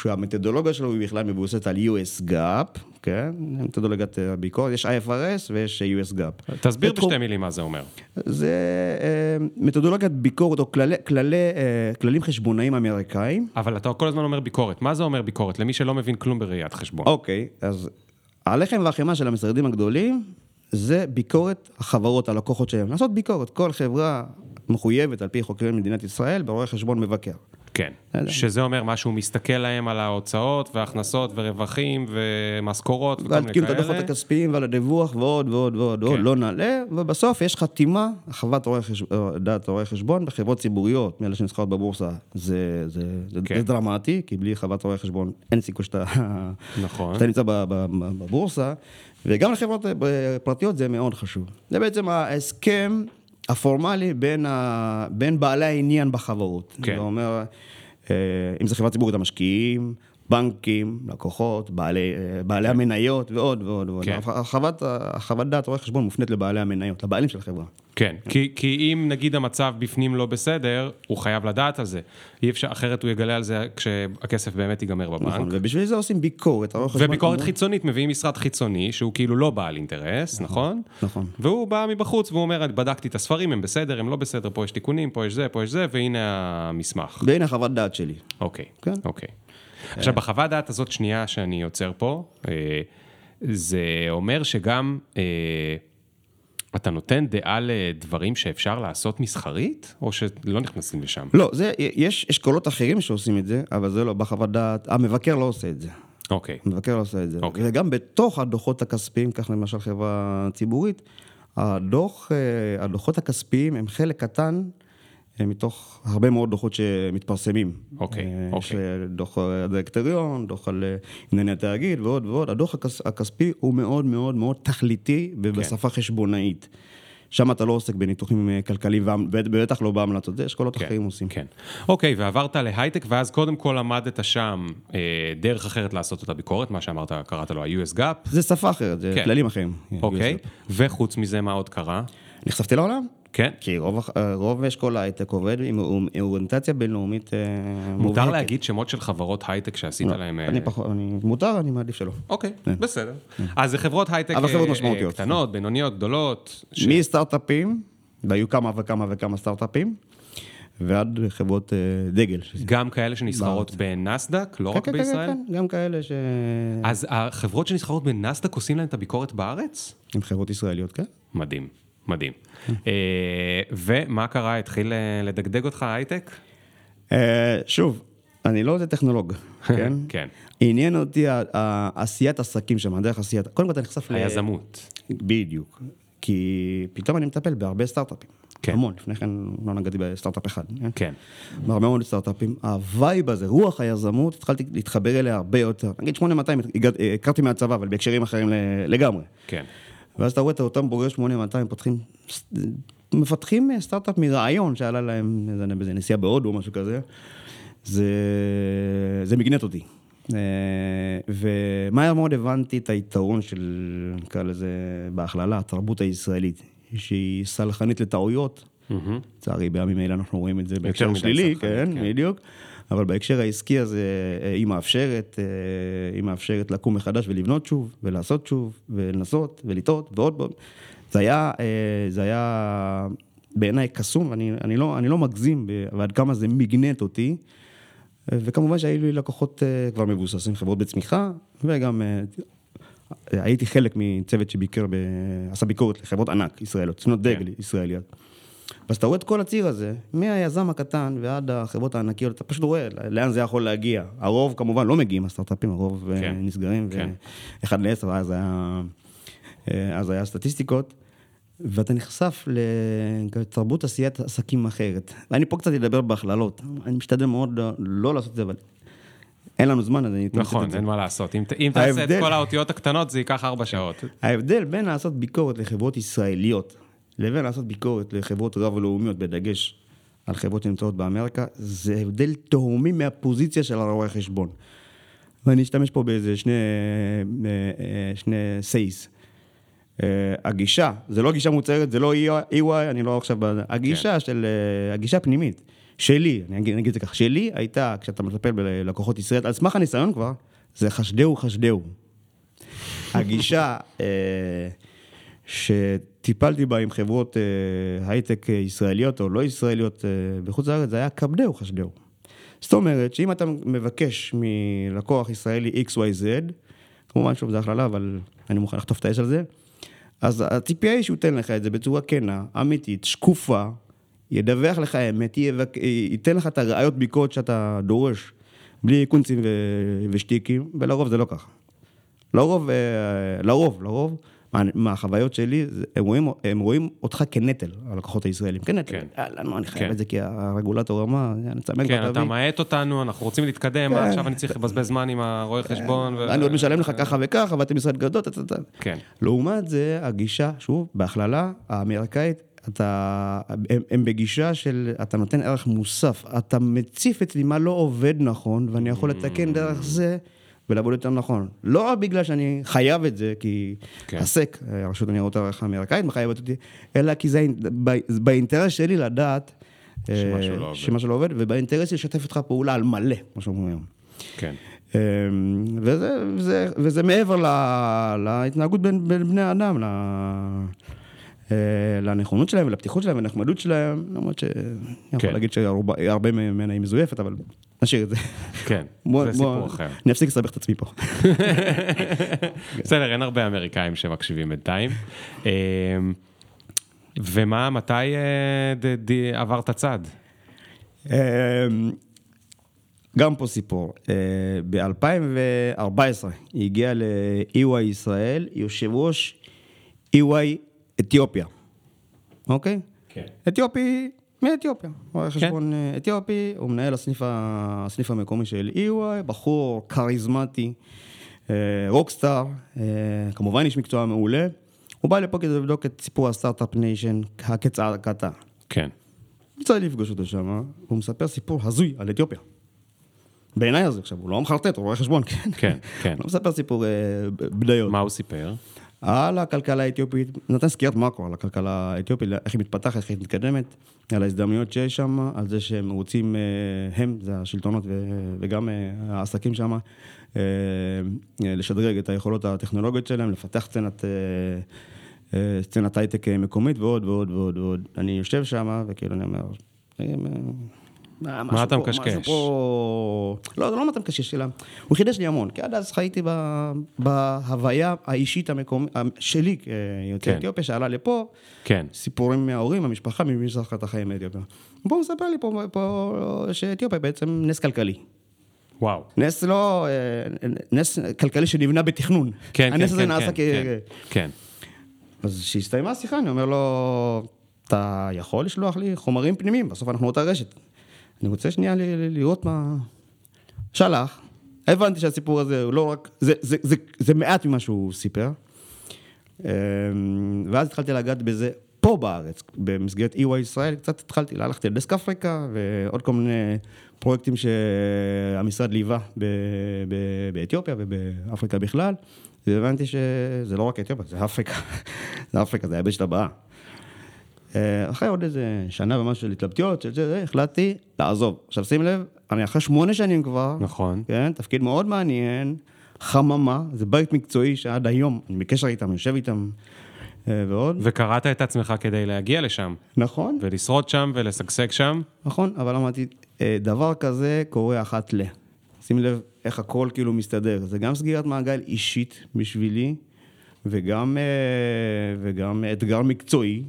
Speaker 2: שהמתודולוגיה שלו היא בכלל מבוססת על US GAP, כן? מתודולוגיית אה, הביקורת, יש IFRS ויש אה, US GAP.
Speaker 1: תסביר
Speaker 2: זה תחום-
Speaker 1: בשתי מילים מה זה אומר.
Speaker 2: זה אה, מתודולוגיית ביקורת או כללי, כללי, אה, כללים חשבונאיים אמריקאים.
Speaker 1: אבל אתה כל הזמן אומר ביקורת. מה זה אומר ביקורת? למי שלא מבין כלום בראיית חשבון.
Speaker 2: אוקיי, אז הלחם והחמאה של המשרדים הגדולים זה ביקורת החברות, הלקוחות שלהם. לעשות ביקורת. כל חברה מחויבת על פי חוקרי מדינת ישראל ברואי חשבון מבקר.
Speaker 1: כן, שזה אומר מה שהוא מסתכל להם על ההוצאות והכנסות ורווחים ומשכורות וכל מיני
Speaker 2: ועל
Speaker 1: כאלה.
Speaker 2: כאילו הדוחות הכספיים ועל הדיווח ועוד ועוד ועוד,
Speaker 1: כן.
Speaker 2: לא נעלה, ובסוף יש חתימה, חוות אה, דעת רואי חשבון בחברות ציבוריות, מאלה שנסחרות בבורסה, זה, זה, זה,
Speaker 1: כן.
Speaker 2: זה דרמטי, כי בלי חוות רואי חשבון אין סיכוי שאתה
Speaker 1: נכון.
Speaker 2: שאתה נמצא בבורסה, וגם לחברות אה, פרטיות זה מאוד חשוב. זה בעצם ההסכם הפורמלי בין, ה... בין בעלי העניין בחברות.
Speaker 1: כן.
Speaker 2: זה אומר, אה, אם זה חברה ציבורית המשקיעים, בנקים, לקוחות, בעלי, אה, בעלי המניות ועוד ועוד ועוד.
Speaker 1: כן.
Speaker 2: החוות, דעת רואה חשבון מופנית לבעלי המניות, לבעלים של החברה.
Speaker 1: כן, כי, כי אם נגיד המצב בפנים לא בסדר, הוא חייב לדעת על זה. אי אפשר, אחרת הוא יגלה על זה כשהכסף באמת ייגמר בבנק.
Speaker 2: נכון, ובשביל זה עושים ביקורת.
Speaker 1: וביקורת
Speaker 2: אמור-
Speaker 1: חיצונית, מביאים משרד חיצוני, שהוא כאילו לא בעל אינטרס, נכון?
Speaker 2: נכון.
Speaker 1: והוא בא מבחוץ והוא אומר, בדקתי את הספרים, הם בסדר, הם לא בסדר, פה יש תיקונים, פה יש זה, פה יש זה, והנה המסמך.
Speaker 2: והנה חוות דעת שלי.
Speaker 1: אוקיי,
Speaker 2: כן.
Speaker 1: אוקיי. עכשיו, בחוות דעת הזאת שנייה שאני עוצר פה, אה, זה אומר שגם אה, אתה נותן דעה לדברים שאפשר לעשות מסחרית, או שלא נכנסים לשם?
Speaker 2: לא, זה, יש אשכולות אחרים שעושים את זה, אבל זה לא בחוות דעת, המבקר לא עושה את זה.
Speaker 1: אוקיי,
Speaker 2: המבקר לא עושה את זה.
Speaker 1: אוקיי.
Speaker 2: וגם בתוך הדוחות הכספיים, כך למשל חברה ציבורית, הדוח, אה, הדוחות הכספיים הם חלק קטן מתוך הרבה מאוד דוחות שמתפרסמים.
Speaker 1: אוקיי,
Speaker 2: אה,
Speaker 1: אוקיי.
Speaker 2: יש אה, דוח הדירקטוריון, דוח על אה, ענייני התאגיד ועוד ועוד. הדוח הכס, הכספי הוא מאוד מאוד מאוד תכליתי ובשפה חשבונאית. שם אתה לא עוסק בניתוחים אה, כלכליים, ובטח לא בהמלצות, זה אשכולות
Speaker 1: כן,
Speaker 2: אחרים עושים.
Speaker 1: כן. אוקיי, ועברת להייטק, ואז קודם כל למדת שם אה, דרך אחרת לעשות את הביקורת, מה שאמרת, קראת לו ה-US GAP,
Speaker 2: זה שפה אחרת, זה
Speaker 1: כן.
Speaker 2: כללים אחרים.
Speaker 1: אוקיי, וחוץ מזה, מה עוד קרה?
Speaker 2: נחשפתי לעולם.
Speaker 1: כן.
Speaker 2: כי רוב, הח- רוב אשכול ההייטק עובד עם עם אוריינטציה בינלאומית אה,
Speaker 1: מותר
Speaker 2: מובהקת.
Speaker 1: להגיד שמות של חברות הייטק שעשית להם... אה,
Speaker 2: אני פחות, אני, מותר, אני מעדיף שלא.
Speaker 1: אוקיי, בסדר. אז זה חברות הייטק
Speaker 2: אבל חברות
Speaker 1: אה,
Speaker 2: משמעותיות.
Speaker 1: אה, קטנות, בינוניות, גדולות. ש-
Speaker 2: מסטארט-אפים, והיו כמה וכמה וכמה סטארט-אפים, ועד חברות אה, דגל.
Speaker 1: גם כאלה שנסחרות בנסדק, לא
Speaker 2: כן,
Speaker 1: רק
Speaker 2: כן, כן,
Speaker 1: בישראל?
Speaker 2: כן, גם כאלה ש...
Speaker 1: אז החברות שנסחרות בנסדק עושים להם את הביקורת בארץ?
Speaker 2: עם חברות ישראליות, כן.
Speaker 1: מדהים, מדהים. אה, ומה קרה? התחיל אה, לדגדג אותך הייטק?
Speaker 2: אה, שוב, אני לא איזה טכנולוג, <laughs> כן?
Speaker 1: כן.
Speaker 2: עניין אותי עשיית עסקים שם, דרך עשיית... קודם כל אתה נחשף ל...
Speaker 1: היזמות.
Speaker 2: בדיוק. כי פתאום אני מטפל בהרבה סטארט-אפים.
Speaker 1: כן.
Speaker 2: המון, לפני כן לא נגעתי בסטארט-אפ אחד. כן?
Speaker 1: כן.
Speaker 2: בהרבה מאוד סטארט-אפים. ה vibe הזה, רוח היזמות, התחלתי להתחבר אליה הרבה יותר. נגיד 8200, הגעת- הכרתי מהצבא, אבל בהקשרים אחרים לגמרי.
Speaker 1: כן.
Speaker 2: ואז אתה רואה את אותם בוגרי 8200 פותחים, מפתחים סטארט-אפ מרעיון שעלה להם איזה נסיעה בהודו או משהו כזה. זה, זה מגנט אותי. אה, ומהר מאוד הבנתי את היתרון של, נקרא לזה בהכללה, התרבות הישראלית, שהיא סלחנית לטעויות. לצערי, בימים אלה אנחנו רואים את זה בהקשר שלילי,
Speaker 1: סלחנית,
Speaker 2: כן,
Speaker 1: כן.
Speaker 2: אבל בהקשר העסקי הזה, אה, היא מאפשרת, אה, היא מאפשרת לקום מחדש ולבנות שוב, ולעשות שוב, ולנסות, ולטעות, ועוד ועוד. זה היה, אה, זה היה בעיניי קסום, ואני אני לא, אני לא מגזים ועד כמה זה מגנט אותי. וכמובן שהיו לי לקוחות כבר מבוססים, חברות בצמיחה, וגם הייתי חלק מצוות שביקר, ב... עשה ביקורת לחברות ענק ישראליות, צנות דגל ישראליות. ואז אתה רואה את כל הציר הזה, מהיזם הקטן ועד החברות הענקיות, אתה פשוט רואה לאן זה יכול להגיע. הרוב כמובן לא מגיעים, הסטארט-אפים, הרוב
Speaker 1: כן.
Speaker 2: כן. נסגרים,
Speaker 1: כן.
Speaker 2: ואחד לעשר, אז היה, אה, אז היה סטטיסטיקות, ואתה נחשף לתרבות עשיית עסקים אחרת. ואני פה קצת אדבר בהכללות, אני משתדל מאוד לא- לא לעשות את זה, אבל אין לנו זמן, אז אני אתמצת
Speaker 1: נכון,
Speaker 2: את זה.
Speaker 1: אין מה לעשות. אם אם תעשה את
Speaker 2: ההבדל-
Speaker 1: כל האותיות הקטנות, זה ייקח ארבע שעות.
Speaker 2: ההבדל בין לעשות ביקורת לחברות ישראליות לבין לעשות ביקורת לחברות רב-לאומיות, בדגש על חברות שנמצאות באמריקה, זה הבדל תהומי מהפוזיציה של הרואה חשבון. ואני אשתמש פה באיזה שני, אה, אה, שני סייס. אה, הגישה, זה לא גישה מוצהרת, זה לא EY, אני לא עכשיו, ב- הגישה של, אה, הגישה הפנימית, שלי, אני אגיד, אני אגיד את זה ככה, שלי הייתה, כשאתה מטפל בלקוחות ישראל, על סמך הניסיון כבר, זה חשדהו חשדהו. הגישה שטיפלתי בה עם חברות אה, הייטק אה, ישראליות או לא ישראליות אה, בחוץ לארץ, זה היה כבדהו חשדהו. זאת אומרת שאם אתה מבקש מלקוח ישראלי XYZ, כמובן שוב זה הכללה, אבל אני מוכן לחטוף את האש על זה, אז היא שהוא ייתן לך את זה בצורה כנה, אמיתית, שקופה, ידווח לך אמת, יבק... ייתן לך את הראיות ביקורת שאתה דורש, בלי קונצים ו... ושטיקים, ולרוב זה לא ככה. לרוב, לרוב, לרוב, מהחוויות שלי, הם רואים, הם רואים אותך כנטל, הלקוחות הישראלים, כנטל. כן. יאללה, אני חייב כן. את זה כי הרגולטור אמר,
Speaker 1: נצמק כן, אתה מאט אותנו, אנחנו רוצים להתקדם, כן. עכשיו אני צריך לבזבז זמן עם הרואה חשבון.
Speaker 2: ו... אני עוד משלם לך ככה וככה, ואתם משרד גדול, כן. לעומת זה, הגישה, שוב, בהכללה האמריקאית, אתה, הם, הם בגישה של, אתה נותן ערך מוסף, אתה מציף אצלי מה לא עובד נכון, ואני יכול לתקן דרך זה. ולעבוד יותר נכון. לא בגלל שאני חייב את זה, כי כן. הסק, הרשות הניירות הערך האמריקאית מחייבת אותי, אלא כי זה באינטרס שלי לדעת
Speaker 1: שמשהו לא,
Speaker 2: שמשהו לא עובד, ובאינטרס לשתף איתך פעולה על מלא, כמו שאומרים היום.
Speaker 1: כן.
Speaker 2: אמ, וזה, וזה, וזה מעבר לה, להתנהגות בין, בין בני האדם, אה, לנכונות שלהם ולפתיחות שלהם ולנחמדות שלהם, למרות שאני יכול כן. להגיד שהרבה ממנה היא מזויפת, אבל נשאיר את זה.
Speaker 1: כן, <laughs> זה סיפור אחר.
Speaker 2: אני אפסיק לסבך את עצמי פה. <laughs>
Speaker 1: בסדר, אין הרבה אמריקאים שמקשיבים בינתיים. אמ, ומה, מתי אה, עברת צד?
Speaker 2: גם פה סיפור. אה, ב-2014 הגיע ל-EY ישראל, יושב ראש EY אתיופיה, אוקיי?
Speaker 1: כן.
Speaker 2: אתיופי מאתיופיה, הוא רואה כן. חשבון כן. אתיופי, הוא מנהל הסניף, הסניף המקומי של EY, בחור כריזמטי, אה, rockstar, אה, כמובן איש מקצוע מעולה. הוא בא לפה כדי לבדוק את סיפור ה start-up nation, כצעקתה.
Speaker 1: כן.
Speaker 2: יצא לי לפגוש אותו שם, הוא מספר סיפור הזוי על אתיופיה. בעיניי הזה עכשיו, הוא לא מחרטט, הוא רואה חשבון, כן?
Speaker 1: כן, כן. <laughs>
Speaker 2: הוא מספר סיפור בדיות.
Speaker 1: מה הוא סיפר?
Speaker 2: על הכלכלה האתיופית, נתן סקירת מאקרו על הכלכלה האתיופית, איך היא מתפתחת, איך היא מתקדמת, על ההזדמנויות שיש שם, על זה שהם רוצים, אה, הם, זה השלטונות וגם אה, העסקים שם, אה, לשדרג את היכולות הטכנולוגיות שלהם, לפתח סצנת, סצנת הייטק מקומית ועוד ועוד ועוד ועוד. אני יושב שם וכאילו אני אומר,
Speaker 1: מה אתה מקשקש?
Speaker 2: לא, זה לא מה אתה מקשקש, אלא הוא חידש לי המון, כי עד אז חייתי בהוויה האישית המקומית שלי כיוצא כן. אתיופיה, שעלה לפה,
Speaker 1: כן.
Speaker 2: סיפורים מההורים, המשפחה, ממי שזכר את החיים מאתיופיה. בואו נספר לי פה שאתיופיה בעצם נס כלכלי.
Speaker 1: וואו.
Speaker 2: נס לא, אה, נס כלכלי שנבנה בתכנון.
Speaker 1: כן,
Speaker 2: הנס
Speaker 1: כן,
Speaker 2: הזה
Speaker 1: כן,
Speaker 2: נעשה
Speaker 1: כן, כ... כן.
Speaker 2: אז כשהסתיימה השיחה, אני אומר לו, אתה יכול לשלוח לי חומרים פנימיים, בסוף אנחנו אותה רשת. אני רוצה שנייה לראות מה... שלח, הבנתי שהסיפור הזה הוא לא רק, זה, זה, זה, זה מעט ממה שהוא סיפר. אמ, ואז התחלתי לגעת בזה פה בארץ, במסגרת EY ישראל, קצת התחלתי, הלכתי לדסק אפריקה ועוד כל מיני פרויקטים שהמשרד ליווה באתיופיה ובאפריקה בכלל, והבנתי שזה לא רק אתיופיה, זה אפריקה, <laughs> זה אפריקה, זה היבשת הבאה. אה, אחרי עוד איזה שנה ומשהו של התלבטויות, של זה, החלטתי לעזוב. עכשיו שים לב, אני אחרי שמונה שנים כבר,
Speaker 1: נכון,
Speaker 2: כן, תפקיד מאוד מעניין, חממה, זה בית מקצועי שעד היום, אני בקשר איתם, יושב איתם אה, ועוד.
Speaker 1: וקראת את עצמך כדי להגיע לשם.
Speaker 2: נכון.
Speaker 1: ולשרוד שם ולשגשג שם.
Speaker 2: נכון, אבל אמרתי, אה, דבר כזה קורה אחת ל... שים לב איך הכל כאילו מסתדר. זה גם סגירת מעגל אישית בשבילי, וגם, וגם אתגר מקצועי.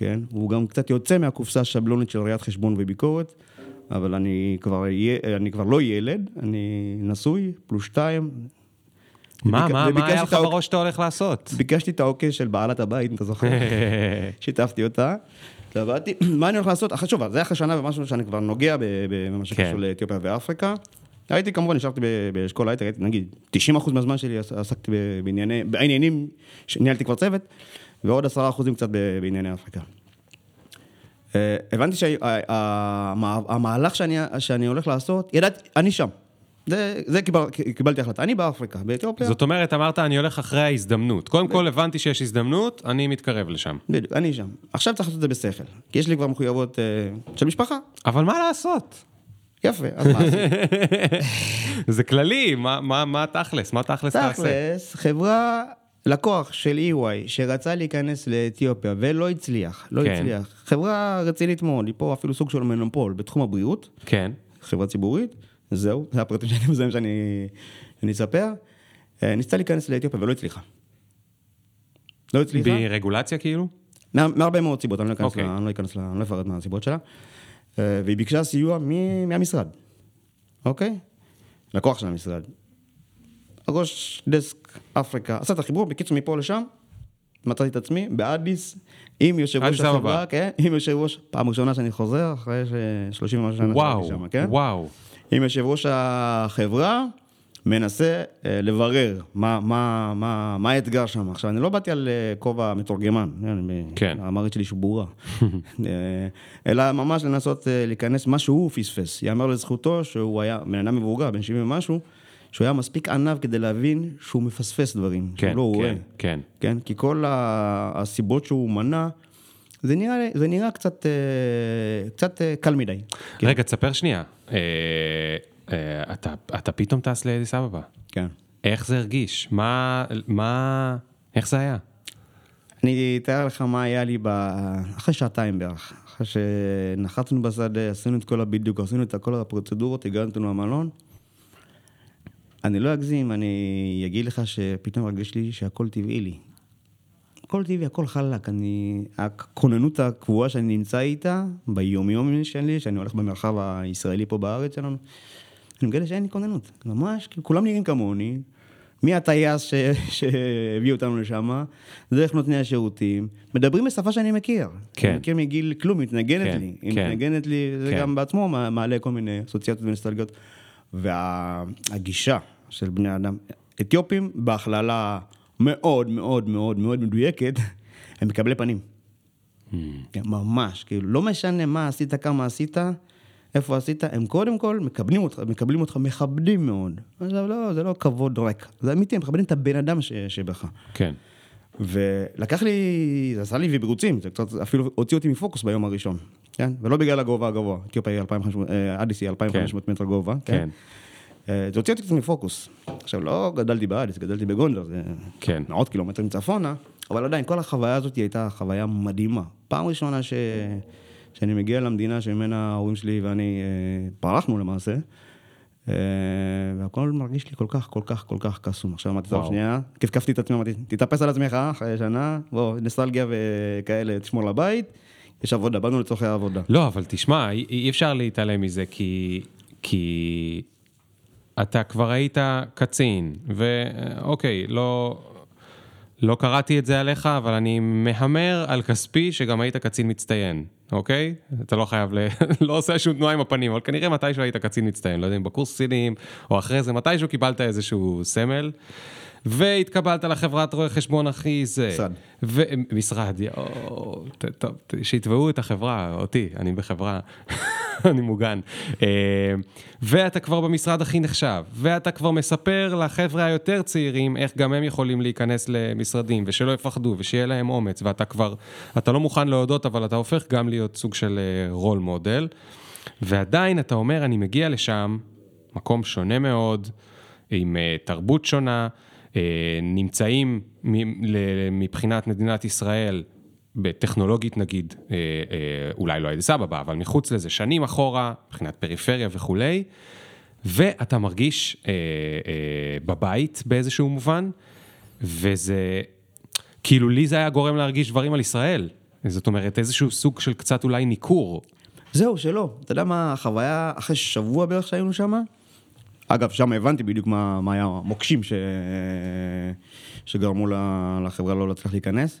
Speaker 2: כן? הוא גם קצת יוצא מהקופסה השבלונית של ראיית חשבון וביקורת, אבל אני כבר, אני כבר לא ילד, אני נשוי, פלוס שתיים.
Speaker 1: מה. מה, מה היה לך בראש שאתה הולך לעשות?
Speaker 2: ביקשתי את העוקש של בעלת הבית, אם אתה זוכר. <laughs> שיתפתי אותה. התלבטתי, מה אני הולך לעשות? אחרי שוב, זה אחרי שנה ומשהו שאני כבר נוגע במה שקשור כן. לאתיופיה ואפריקה. הייתי כמובן, נשארתי באשכול הייטק, נגיד 90% מהזמן שלי עסקתי בענייני, בעניינים, ניהלתי כבר צוות. ועוד עשרה אחוזים קצת בענייני אפריקה. אה, הבנתי שהמהלך שאני, שאני הולך לעשות, ידעתי, אני שם. זה, זה קיבל, קיבלתי החלטה, אני באפריקה, באתיופיה.
Speaker 1: זאת אומרת, אמרת, אני הולך אחרי ההזדמנות. קודם כל הבנתי שיש הזדמנות, אני מתקרב לשם.
Speaker 2: בדיוק, אני שם. עכשיו צריך לעשות את זה בשכל, כי יש לי כבר מחויבות uh, של משפחה.
Speaker 1: אבל מה לעשות?
Speaker 2: יפה, אז מה? <laughs>
Speaker 1: זה כללי, מה, מה, מה תכלס? מה תכלס תעשה?
Speaker 2: תכלס, חברה לקוח של EY שרצה להיכנס לאתיופיה ולא הצליח, לא כן. הצליח, חברה רצינית מאוד, היא פה אפילו סוג של מונופול בתחום הבריאות,
Speaker 1: כן.
Speaker 2: חברה ציבורית, זהו, זה הפרטים שאני מזהם שאני אספר, אה, ניסתה להיכנס לאתיופיה ולא הצליחה. לא הצליחה.
Speaker 1: ברגולציה כאילו?
Speaker 2: מהרבה מאוד סיבות, אני לא אכנס,
Speaker 1: אוקיי.
Speaker 2: לה, אני לא אכנס, לה, אני לא אפרט מה הסיבות שלה. אה, והיא ביקשה סיוע מ- מהמשרד, אוקיי? לקוח של המשרד. ראש דסק אפריקה, עשה את החיבור, בקיצור מפה לשם, מצאתי את עצמי באדיס, עם יושב ראש. החברה, כן, עם יושב ראש, פעם ראשונה שאני חוזר, אחרי ש-30 ומשהו שנה
Speaker 1: וואו,
Speaker 2: שהייתי שם, כן?
Speaker 1: וואו.
Speaker 2: עם יושב ראש החברה, מנסה אה, לברר מה, מה, מה, מה האתגר שם. עכשיו, אני לא באתי על אה, כובע מתורגמן, אני-
Speaker 1: כן.
Speaker 2: האמרית שלי שבורה, <laughs> אה, אלא ממש לנסות אה, להיכנס מה שהוא פספס. יאמר לזכותו שהוא היה בן אדם מבוגר, בן 70 ומשהו, שהוא היה מספיק ענב כדי להבין שהוא מפספס דברים,
Speaker 1: כן,
Speaker 2: שהוא לא רואה.
Speaker 1: כן, כן.
Speaker 2: כן, כי כל הסיבות שהוא מנה, זה נראה, זה נראה קצת, אה, קצת אה, קל מדי.
Speaker 1: רגע, תספר שנייה. אה, אה, אתה- אתה פתאום טס לאדיס אבבה.
Speaker 2: כן.
Speaker 1: איך זה הרגיש? מה, מה, איך זה היה?
Speaker 2: אני אתאר לך מה היה לי ב... אחרי שעתיים בערך. אחרי שנחתנו בשדה, עשינו את כל הבדיוק, עשינו את כל הפרוצדורות, הגענו למלון. אני לא אגזים, אני אגיד לך שפתאום הרגיש לי שהכל טבעי לי. הכל טבעי, הכל חלק. אני... הכוננות הקבועה שאני נמצא איתה, ביום-יום שלי, שאני הולך במרחב הישראלי פה בארץ שלנו, אני מגלה שאין לי כוננות. ממש, כולם נראים כמוני. מי הטייס ש... שהביא אותנו לשם, דרך נותני השירותים, מדברים בשפה שאני מכיר.
Speaker 1: כן.
Speaker 2: אני מכיר מגיל כלום, מתנגנת
Speaker 1: כן,
Speaker 2: לי. היא
Speaker 1: כן.
Speaker 2: מתנגנת לי, זה
Speaker 1: כן.
Speaker 2: גם בעצמו מע- מעלה כל מיני אסוציאציות ונוסטלגיות. והגישה של בני אדם, אתיופים בהכללה מאוד מאוד מאוד מאוד מדויקת, הם מקבלי פנים. כן, ממש, כאילו, לא משנה מה עשית, כמה עשית, איפה עשית, הם קודם כל מקבלים אותך, מקבלים אותך, מכבדים מאוד. עכשיו, לא, זה לא כבוד ריק, זה אמיתי, הם מכבדים את הבן אדם ש, שבך.
Speaker 1: כן.
Speaker 2: ולקח לי, זה עשה לי ויברוצים, זה קצת אפילו הוציא אותי מפוקוס ביום הראשון, כן? ולא בגלל הגובה הגבוה, אתיופיה היא 2,500, אה, אדיס היא 2,500 מטר גובה,
Speaker 1: כן.
Speaker 2: כן? אה, זה הוציא אותי קצת מפוקוס. עכשיו, לא גדלתי באדיס, גדלתי בגונדר, זה
Speaker 1: כן.
Speaker 2: מאות קילומטרים צפונה, אבל עדיין, כל החוויה הזאת הייתה חוויה מדהימה. פעם ראשונה ש... שאני מגיע למדינה שממנה ההורים שלי ואני אה, פרחנו למעשה, והכל מרגיש לי כל כך, כל כך, כל כך קסום. עכשיו אמרתי, טוב. שנייה, כפכפתי את עצמי, אמרתי, תתאפס על עצמך אחרי שנה, בוא, נסטלגיה וכאלה, תשמור לבית, יש עבודה, באנו לצורכי העבודה.
Speaker 1: לא, אבל תשמע, אי אפשר להתעלם מזה, כי, כי אתה כבר היית קצין, ואוקיי, לא, לא קראתי את זה עליך, אבל אני מהמר על כספי שגם היית קצין מצטיין, אוקיי? אתה לא חייב, ל... <laughs> לא עושה שום תנועה עם הפנים, אבל כנראה מתישהו היית קצין מצטיין, לא יודע אם בקורס קצינים, או אחרי זה, מתישהו קיבלת איזשהו סמל. והתקבלת לחברת רואה חשבון הכי זה.
Speaker 2: משרד.
Speaker 1: ו... משרד, יואו, טוב, שיתבעו את החברה, אותי, אני בחברה, <laughs> אני מוגן. אה, ואתה כבר במשרד הכי נחשב, ואתה כבר מספר לחבר'ה היותר צעירים איך גם הם יכולים להיכנס למשרדים, ושלא יפחדו, ושיהיה להם אומץ, ואתה כבר, אתה לא מוכן להודות, אבל אתה הופך גם להיות סוג של רול מודל, ועדיין אתה אומר, אני מגיע לשם, מקום שונה מאוד, עם אה, תרבות שונה, אה, נמצאים מ- ל- מבחינת מדינת ישראל, בטכנולוגית נגיד, אה, אה, אולי לא אדיס אבבה, אבל מחוץ לזה, שנים אחורה, מבחינת פריפריה וכולי, ואתה מרגיש אה, אה, בבית באיזשהו מובן, וזה, כאילו לי זה היה גורם להרגיש דברים על ישראל. זאת אומרת, איזשהו סוג של קצת אולי ניכור.
Speaker 2: זהו, שלא. אתה יודע מה החוויה אחרי שבוע בערך שהיינו שם? אגב, שם הבנתי בדיוק מה, מה היה המוקשים ש... שגרמו לחברה לא להצליח להיכנס.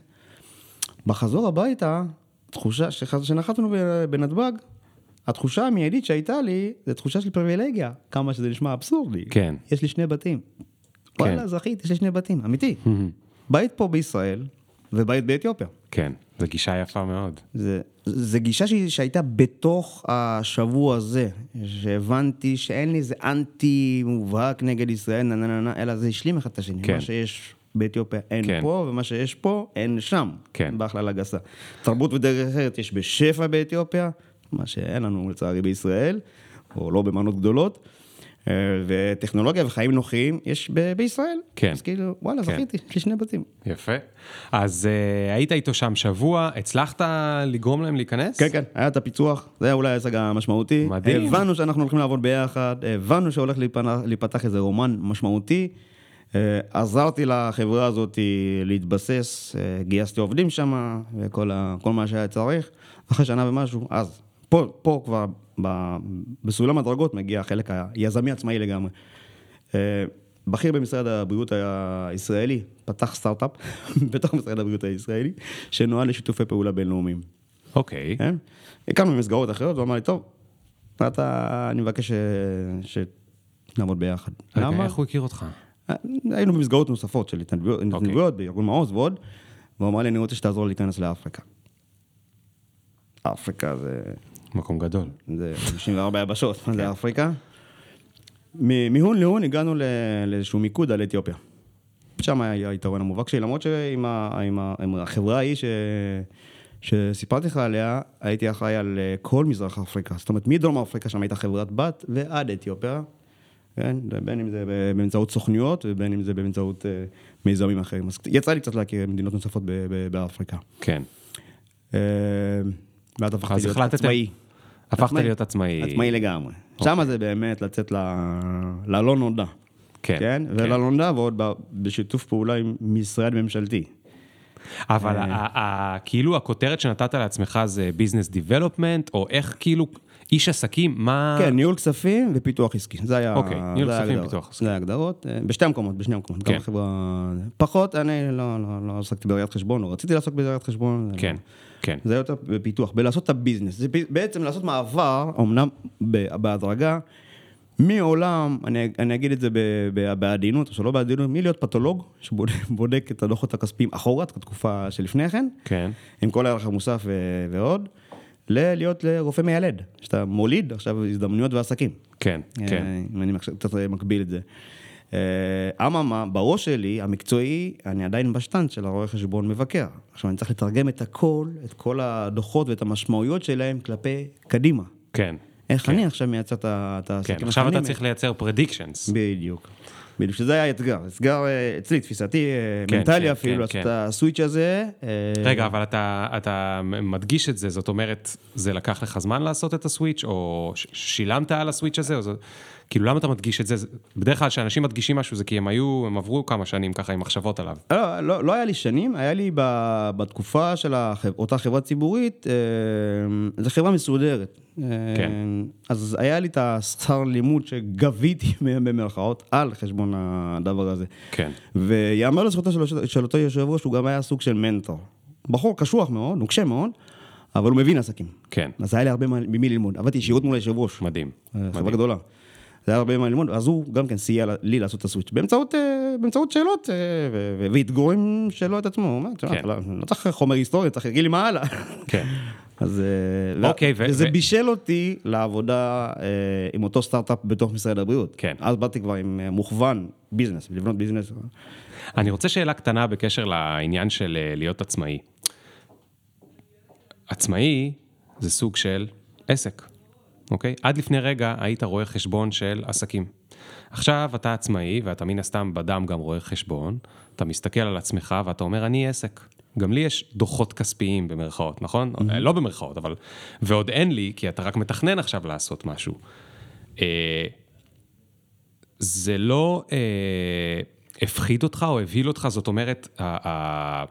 Speaker 2: בחזור הביתה, תחושה, שח- שנחתנו ב- בנתב"ג, התחושה המיידית שהייתה לי, זה תחושה של פריבילגיה, כמה שזה נשמע אבסורדי.
Speaker 1: כן.
Speaker 2: יש לי שני בתים. וואלה, זכית, יש לי שני בתים, אמיתי. <laughs> בית פה בישראל ובית באתיופיה.
Speaker 1: כן, זו גישה יפה מאוד.
Speaker 2: זה, זה גישה שהיא- שהייתה בתוך השבוע הזה, שהבנתי שאין לי איזה אנטי מובהק נגד ישראל, נה נה נה נה, אלא זה השלים אחד את השני.
Speaker 1: כן.
Speaker 2: מה שיש באתיופיה אין
Speaker 1: כן.
Speaker 2: פה, ומה שיש פה אין שם.
Speaker 1: כן.
Speaker 2: בהכללה גסה. תרבות ודרך אחרת יש בשפע באתיופיה, מה שאין לנו לצערי בישראל, או לא במנות גדולות. אה, וטכנולוגיה וחיים נוחים יש ב- בישראל.
Speaker 1: כן.
Speaker 2: אז כאילו, וואלה,
Speaker 1: כן.
Speaker 2: זכיתי, יש לי שני בתים.
Speaker 1: יפה. אז uh, היית איתו שם שבוע, הצלחת לגרום להם להיכנס?
Speaker 2: כן, כן, היה את הפיצוח, זה היה אולי ההישג המשמעותי.
Speaker 1: מדהים.
Speaker 2: הבנו שאנחנו הולכים לעבוד ביחד, הבנו שהולך להיפתח, להיפתח איזה רומן משמעותי, אה, עזרתי לחברה הזאת להתבסס, אה, גייסתי עובדים שם, וכל ה, כל מה שהיה צריך. אחרי שנה ומשהו, אז פה, פה כבר ב, בסולם הדרגות מגיע החלק היזמי עצמאי לגמרי. אה, בכיר במשרד הבריאות הישראלי פתח סטארט-אפ <laughs> בתוך משרד הבריאות הישראלי, שנועד לשיתופי פעולה בינלאומיים.
Speaker 1: אוקיי. Okay.
Speaker 2: כן? הקמנו מסגרות אחרות, והוא אמר לי, טוב, אתה, אני מבקש שנעמוד ביחד.
Speaker 1: למה? איך הוא הכיר אותך?
Speaker 2: היינו במסגרות נוספות של התנדבויות, okay. בארגון מעוז ועוד, והוא אמר לי, אני רוצה שתעזור לי להיכנס לאפריקה. אפריקה זה...
Speaker 1: מקום גדול.
Speaker 2: זה 54 יבשות, מה זה כן. אפריקה? מהון להון הגענו לאיזשהו מיקוד על אתיופיה. שם היה היתרון המובהק שלי, למרות שעם החברה ההיא ש... שסיפרתי לך עליה, הייתי אחראי על אה, כל מזרח אפריקה. זאת אומרת, מדרום אפריקה שם הייתה חברת בת ועד אתיופיה, כן? בין אם זה באמצעות סוכנויות ובין אם זה באמצעות אה, מיזמים אחרים. אז יצא לי קצת להכיר מדינות נוספות באפריקה.
Speaker 1: כן.
Speaker 2: ואז הפכתי להיות עצמאי.
Speaker 1: הפכת להיות עצמאי.
Speaker 2: עצמאי לגמרי. שם אוקיי. זה באמת לצאת ללא נודע. כן. כן? וללא נודע, ועוד בשיתוף פעולה עם משרד ממשלתי.
Speaker 1: אבל אה. כאילו הכותרת שנתת לעצמך זה ביזנס דיבלופמנט, או איך כאילו, איש עסקים, מה...
Speaker 2: כן, ניהול כספים ופיתוח עסקי. זה היה...
Speaker 1: אוקיי, ניהול כספים ופיתוח עסקי.
Speaker 2: זה ההגדרות, אה, בשתי המקומות, בשני המקומות. כן. גם חברה... פחות, אני לא, לא, לא עסקתי בראיית חשבון, לא רציתי לעסוק בראיית חשבון.
Speaker 1: כן. כן.
Speaker 2: זה יותר בפיתוח, בלעשות את הביזנס. זה בעצם לעשות מעבר, אמנם בהדרגה, מעולם, אני, אני אגיד את זה בעדינות, או שלא בעדינות, מלהיות פתולוג, שבודק את הדוחות הכספיים אחורת, התקופה שלפני כן,
Speaker 1: כן.
Speaker 2: עם כל הערך המוסף ועוד, ללהיות רופא מיילד, שאתה מוליד עכשיו הזדמנויות ועסקים.
Speaker 1: כן,
Speaker 2: אה,
Speaker 1: כן.
Speaker 2: אם אני קצת מקביל את זה. אה, אממה, בראש שלי, המקצועי, אני עדיין בשטנץ של הרואה חשבון מבקר. עכשיו, אני צריך לתרגם את הכל, את כל הדוחות ואת המשמעויות שלהם כלפי קדימה.
Speaker 1: כן.
Speaker 2: איך
Speaker 1: כן.
Speaker 2: אני עכשיו מייצר את העסקים
Speaker 1: כן, עכשיו אתה צריך לייצר predictions.
Speaker 2: בדיוק. בדיוק, שזה היה אתגר, אתגר אה, אצלי, תפיסתי, אה, כן, מנטלי כן, אפילו, כן, לעשות כן. את הסוויץ' הזה.
Speaker 1: רגע, אבל אתה, אתה מדגיש את זה, זאת אומרת, זה לקח לך זמן לעשות את הסוויץ', או שילמת על הסוויץ' הזה, או זה... כאילו, למה אתה מדגיש את זה? בדרך כלל כשאנשים מדגישים משהו זה כי הם היו, הם עברו כמה שנים ככה עם מחשבות עליו.
Speaker 2: לא, לא, לא היה לי שנים, היה לי ב, בתקופה של החב, אותה חברה ציבורית, אה, זו חברה מסודרת.
Speaker 1: כן. אה,
Speaker 2: אז היה לי את השכר לימוד שגביתי <laughs> במרכאות על חשבון הדבר הזה.
Speaker 1: כן.
Speaker 2: ויאמר לזכותו של, של אותו יושב ראש, הוא גם היה סוג של מנטור. בחור קשוח מאוד, נוקשה מאוד. אבל הוא מבין עסקים.
Speaker 1: כן.
Speaker 2: אז היה לי הרבה ממי ללמוד. עבדתי ישירות מול היושב ראש.
Speaker 1: מדהים.
Speaker 2: אה, חברה גדולה. זה היה הרבה מה ללמוד, אז הוא גם כן סייע לי לעשות את הסוויץ' באמצעות, אה, באמצעות שאלות אה, ואתגורים שלו את עצמו. הוא אומר, כן. לא, לא צריך חומר היסטורי, צריך להגיד לי מה הלאה.
Speaker 1: כן. <laughs>
Speaker 2: אז...
Speaker 1: אה, אוקיי,
Speaker 2: ו... וזה ו... בישל אותי לעבודה עם אותו סטארט-אפ בתוך משרד הבריאות.
Speaker 1: כן.
Speaker 2: אז באתי כבר עם מוכוון ביזנס, לבנות ביזנס.
Speaker 1: אני רוצה שאלה קטנה בקשר לעניין של להיות עצמאי. עצמאי זה סוג של עסק. אוקיי? עד לפני רגע היית רואה חשבון של עסקים. עכשיו אתה עצמאי, ואתה מן הסתם בדם גם רואה חשבון, אתה מסתכל על עצמך ואתה אומר, אני עסק. גם לי יש דוחות כספיים במרכאות, נכון? Mm-hmm. לא במרכאות, אבל... ועוד אין לי, כי אתה רק מתכנן עכשיו לעשות משהו. אה, זה לא אה, הפחיד אותך או הבהיל אותך, זאת אומרת, אה,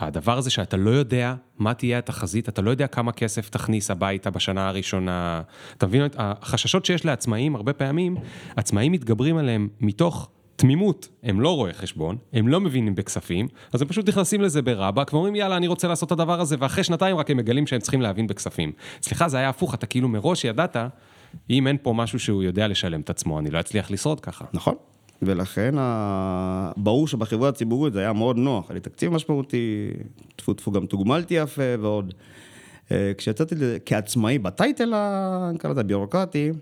Speaker 1: הדבר הזה שאתה לא יודע מה תהיה התחזית, אתה לא יודע כמה כסף תכניס הביתה בשנה הראשונה. אתה מבין? החששות שיש לעצמאים, הרבה פעמים, עצמאים מתגברים עליהם מתוך תמימות. הם לא רואי חשבון, הם לא מבינים בכספים, אז הם פשוט נכנסים לזה ברבק ואומרים, יאללה, אני רוצה לעשות את הדבר הזה, ואחרי שנתיים רק הם מגלים שהם צריכים להבין בכספים. סליחה, זה היה הפוך, אתה כאילו מראש ידעת, אם אין פה משהו שהוא יודע לשלם את עצמו, אני לא אצליח לשרוד ככה.
Speaker 2: נכון. ולכן ברור שבחברה הציבורית זה היה מאוד נוח, היה לי תקציב משמעותי, טפו טפו גם תוגמלתי יפה ועוד. אה, כשיצאתי כעצמאי בטייטל, נקרא לזה הביורוקרטי,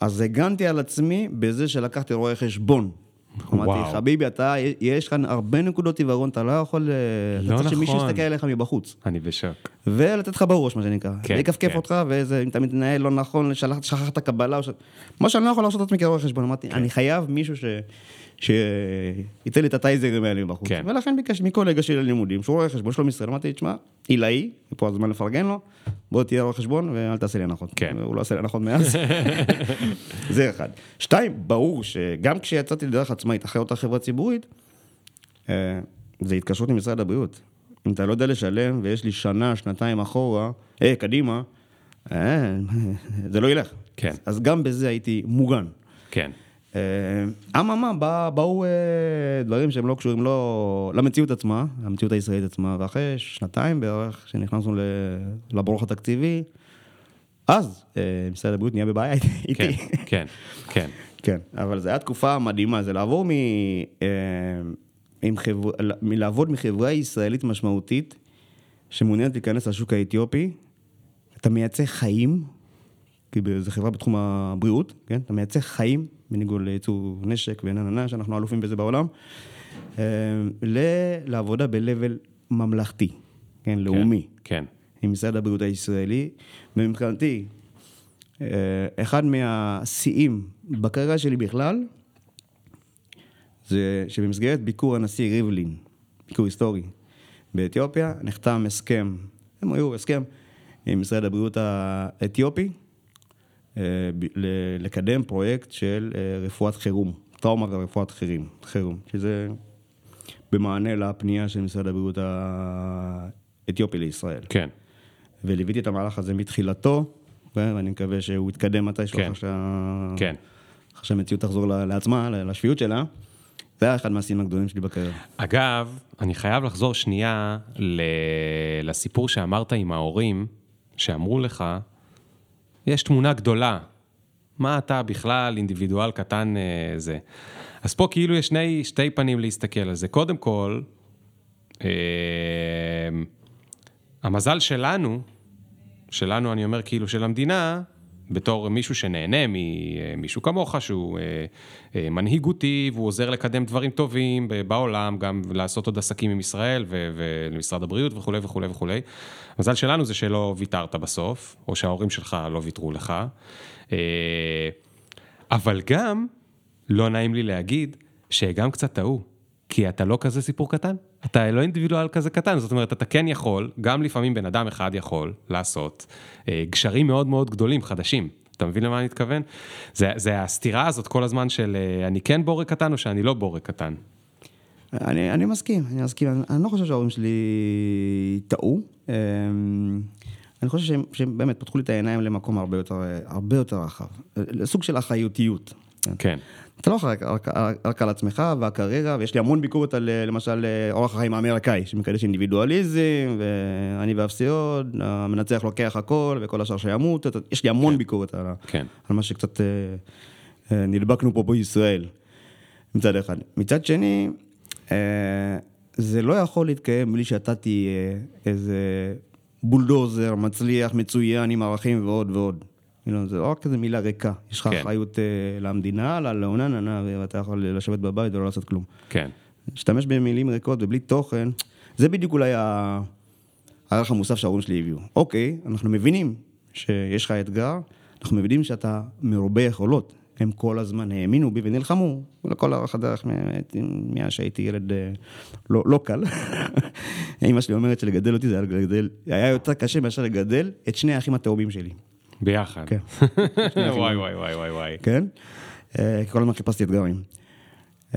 Speaker 2: אז הגנתי על עצמי בזה שלקחתי רואה חשבון. אמרתי, חביבי, אתה, יש כאן הרבה נקודות עיוורון, אתה לא יכול... אה,
Speaker 1: לא נכון. אתה צריך
Speaker 2: שמישהו יסתכל עליך מבחוץ.
Speaker 1: אני בשוק.
Speaker 2: ולתת לך בראש, מה שנקרא. כן, כן. אותך, ואיזה, אם אתה מתנהל לא נכון, שכחת קבלה, או ש... מה שאני לא יכול לעשות את עצמי כרואה חשבון. אמרתי, כן. אני חייב מישהו ש... שייתן לי את הטייזרים האלה בחוץ.
Speaker 1: כן.
Speaker 2: ולכן ביקשתי מקולגה שלי ללימודים, שהוא רואה חשבון שלו מישראל, אמרתי, תשמע, עילאי, פה הזמן לפרגן לו, בוא תהיה רואה חשבון ואל תעשה לי הנחות.
Speaker 1: כן.
Speaker 2: הוא לא עושה לי הנחות מאז. <laughs> זה אחד. שתיים, ברור שגם כשיצאתי לדרך עצמאית אחרי אותה חברה ציבורית, אה, זה התקשרות עם משרד הבריאות. אם אתה לא יודע לשלם ויש לי שנה, שנתיים אחורה, אה, קדימה, אה, <laughs> זה לא ילך.
Speaker 1: כן.
Speaker 2: אז גם בזה הייתי מוגן.
Speaker 1: כן.
Speaker 2: אה, אממה, בא- באו אה, דברים שהם לא קשורים לא למציאות עצמה, למציאות הישראלית עצמה, ואחרי שנתיים בערך, שנכנסנו לברוך התקציבי, אז אה, משרד הבריאות נהיה בבעיה
Speaker 1: כן,
Speaker 2: איתי. <laughs>
Speaker 1: כן, כן.
Speaker 2: כן, אבל זו הייתה תקופה מדהימה, זה לעבור מ... עם חבר... מלעבוד מחברה ישראלית משמעותית, שמעוניינת להיכנס לשוק האתיופי, אתה מייצר חיים, כי זו חברה בתחום הבריאות, כן? אתה מייצר חיים, בניגוד לייצור נשק ונהנהנה, שאנחנו אלופים בזה בעולם, אה, לעבודה ב-level ממלכתי, כן? לאומי.
Speaker 1: כן,
Speaker 2: עם משרד הבריאות הישראלי, ומבחינתי, אה, אחד מהשיאים בקריירה שלי בכלל, זה שבמסגרת ביקור הנשיא ריבלין, ביקור היסטורי, באתיופיה, נחתם הסכם, הם היו הסכם עם משרד הבריאות האתיופי, לקדם פרויקט של אה, רפואת חירום, טראומה ורפואת חירום, חירום, שזה במענה לפנייה של משרד הבריאות האתיופי לישראל.
Speaker 1: כן,
Speaker 2: וליוויתי את המהלך הזה מתחילתו, ואני מקווה שהוא יתקדם מתישהו
Speaker 1: כן.
Speaker 2: אחרי שה-
Speaker 1: כן.
Speaker 2: אחרי שהמציאות תחזור לעצמה, לשפיות שלה. זה היה אחד מהשיאים הגדולים שלי בקריירה.
Speaker 1: אגב, אני חייב לחזור שנייה ל... לסיפור שאמרת עם ההורים, שאמרו לך, יש תמונה גדולה, מה אתה בכלל אינדיבידואל קטן אה, זה. אז פה כאילו יש שני, שתי פנים להסתכל על זה. קודם כל, אה, המזל שלנו, שלנו אני אומר כאילו של המדינה, בתור מישהו שנהנה ממישהו כמוך, שהוא אה, אה, מנהיגותי והוא עוזר לקדם דברים טובים בעולם, גם לעשות עוד עסקים עם ישראל ולמשרד הבריאות וכולי וכולי וכולי. המזל שלנו זה שלא ויתרת בסוף, או שההורים שלך לא ויתרו לך. אה, אבל גם, לא נעים לי להגיד, שגם קצת טעו. כי אתה לא כזה סיפור קטן, אתה לא אינדיבידואל כזה קטן, זאת אומרת, אתה כן יכול, גם לפעמים בן אדם אחד יכול לעשות אה, גשרים מאוד מאוד גדולים, חדשים. אתה מבין למה אני מתכוון? זה, זה הסתירה הזאת כל הזמן של אה, אני כן בורג קטן או שאני לא בורג קטן.
Speaker 2: אני, אני מסכים, אני מסכים. אני, אני לא חושב שההורים שלי טעו. אמ, אני חושב שהם, שהם באמת פתחו לי את העיניים למקום הרבה יותר, הרבה יותר רחב. לסוג של אחריותיות.
Speaker 1: כן,
Speaker 2: אתה לא אחראי רק, רק, רק על עצמך והקריירה, ויש לי המון ביקורת על אה, למשל אה, אורח החיים האמריקאי, שמקדש אינדיבידואליזם, ואני ואפסי עוד, המנצח לוקח הכל, וכל השאר שימות, יש לי המון ביקורת על,
Speaker 1: כן.
Speaker 2: על מה שקצת אה, נדבקנו פה בישראל, מצד אחד. מצד שני, זה לא יכול להתקיים בלי שאתה תהיה איזה בולדוזר מצליח, מצוין, עם ערכים ועוד ועוד. כאילו, זה לא רק איזה מילה ריקה, יש לך
Speaker 1: כן.
Speaker 2: אחריות אה, למדינה, לעונה ננה, ואתה יכול לשבת בבית ולא לעשות כלום.
Speaker 1: כן,
Speaker 2: להשתמש במילים ריקות ובלי תוכן, זה בדיוק אולי הערך המוסף שההורים שלי הביאו. אוקיי, אנחנו מבינים שיש לך אתגר, אנחנו מבינים שאתה מרובה יכולות. הם כל הזמן האמינו בי ונלחמו לכל אורך הדרך, מאז שהייתי ילד אה, לא, לא קל. <laughs> אמא שלי אומרת שלגדל אותי זה היה, לגדל, היה יותר קשה מאשר לגדל את שני האחים התאומים שלי,
Speaker 1: ביחד.
Speaker 2: כן. <laughs>
Speaker 1: וואי וואי וואי וואי וואי.
Speaker 2: כן? אה, כל הזמן חיפשתי אתגרים.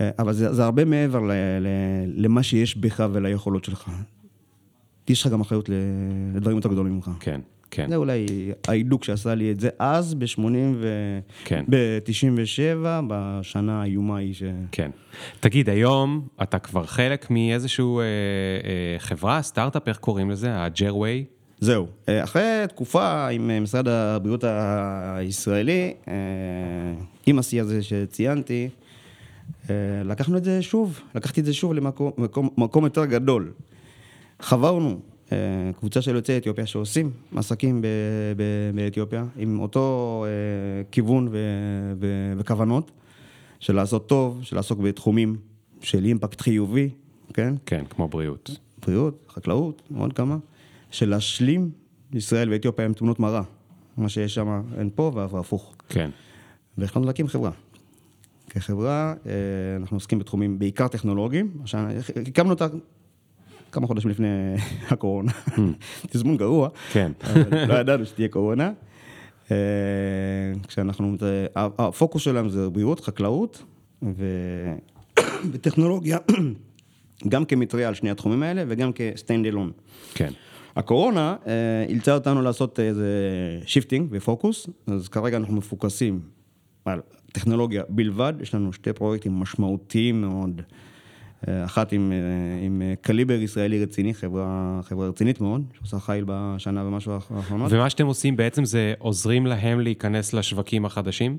Speaker 2: אה, אבל זה, זה הרבה מעבר ל, ל, למה שיש בך וליכולות שלך. יש לך גם אחריות לדברים יותר גדולים ממך.
Speaker 1: כן, כן.
Speaker 2: זה אולי ההידוק שעשה לי את זה אז, ב-80 ו...
Speaker 1: כן.
Speaker 2: ב-97, בשנה האיומה ההיא ש...
Speaker 1: כן. תגיד, היום אתה כבר חלק מאיזשהו אה, אה, חברה, סטארט-אפ, איך קוראים לזה? ה-Jerway?
Speaker 2: זהו. אה, אחרי תקופה עם אה, משרד הבריאות הישראלי, אה, עם השיא הזה שציינתי, לקחנו את זה שוב, לקחתי את זה שוב למקום מקום, מקום יותר גדול. חברנו, קבוצה של יוצאי אתיופיה שעושים עסקים ב- ב- באתיופיה, עם אותו כיוון ו- ו- וכוונות, של לעשות טוב, של לעסוק בתחומים של אימפקט חיובי, כן?
Speaker 1: כן, כמו בריאות.
Speaker 2: בריאות, חקלאות, עוד כמה, של להשלים ישראל ואתיופיה עם תמונות מראה. מה שיש שם אין פה והפוך.
Speaker 1: כן.
Speaker 2: והחלטנו להקים חברה. כחברה, אנחנו עוסקים בתחומים בעיקר טכנולוגיים. הקמנו אותה כמה חודשים לפני <laughs> הקורונה, hmm. <laughs> תזמון גרוע,
Speaker 1: כן.
Speaker 2: לא ידענו שתהיה קורונה. כשאנחנו, הפוקוס שלהם זה בריאות, חקלאות <coughs> וטכנולוגיה, <coughs> גם כמטריה על שני התחומים האלה וגם כ stand alone.
Speaker 1: כן.
Speaker 2: הקורונה אילצה אותנו לעשות איזה shifting ופוקוס, אז כרגע אנחנו מפוקסים על טכנולוגיה בלבד, יש לנו שתי פרויקטים משמעותיים מאוד. אחת עם, עם קליבר ישראלי רציני, חברה, חברה רצינית מאוד, שעושה חייל בשנה ומשהו האחרונות.
Speaker 1: ומה שאתם עושים בעצם זה עוזרים להם להיכנס לשווקים החדשים?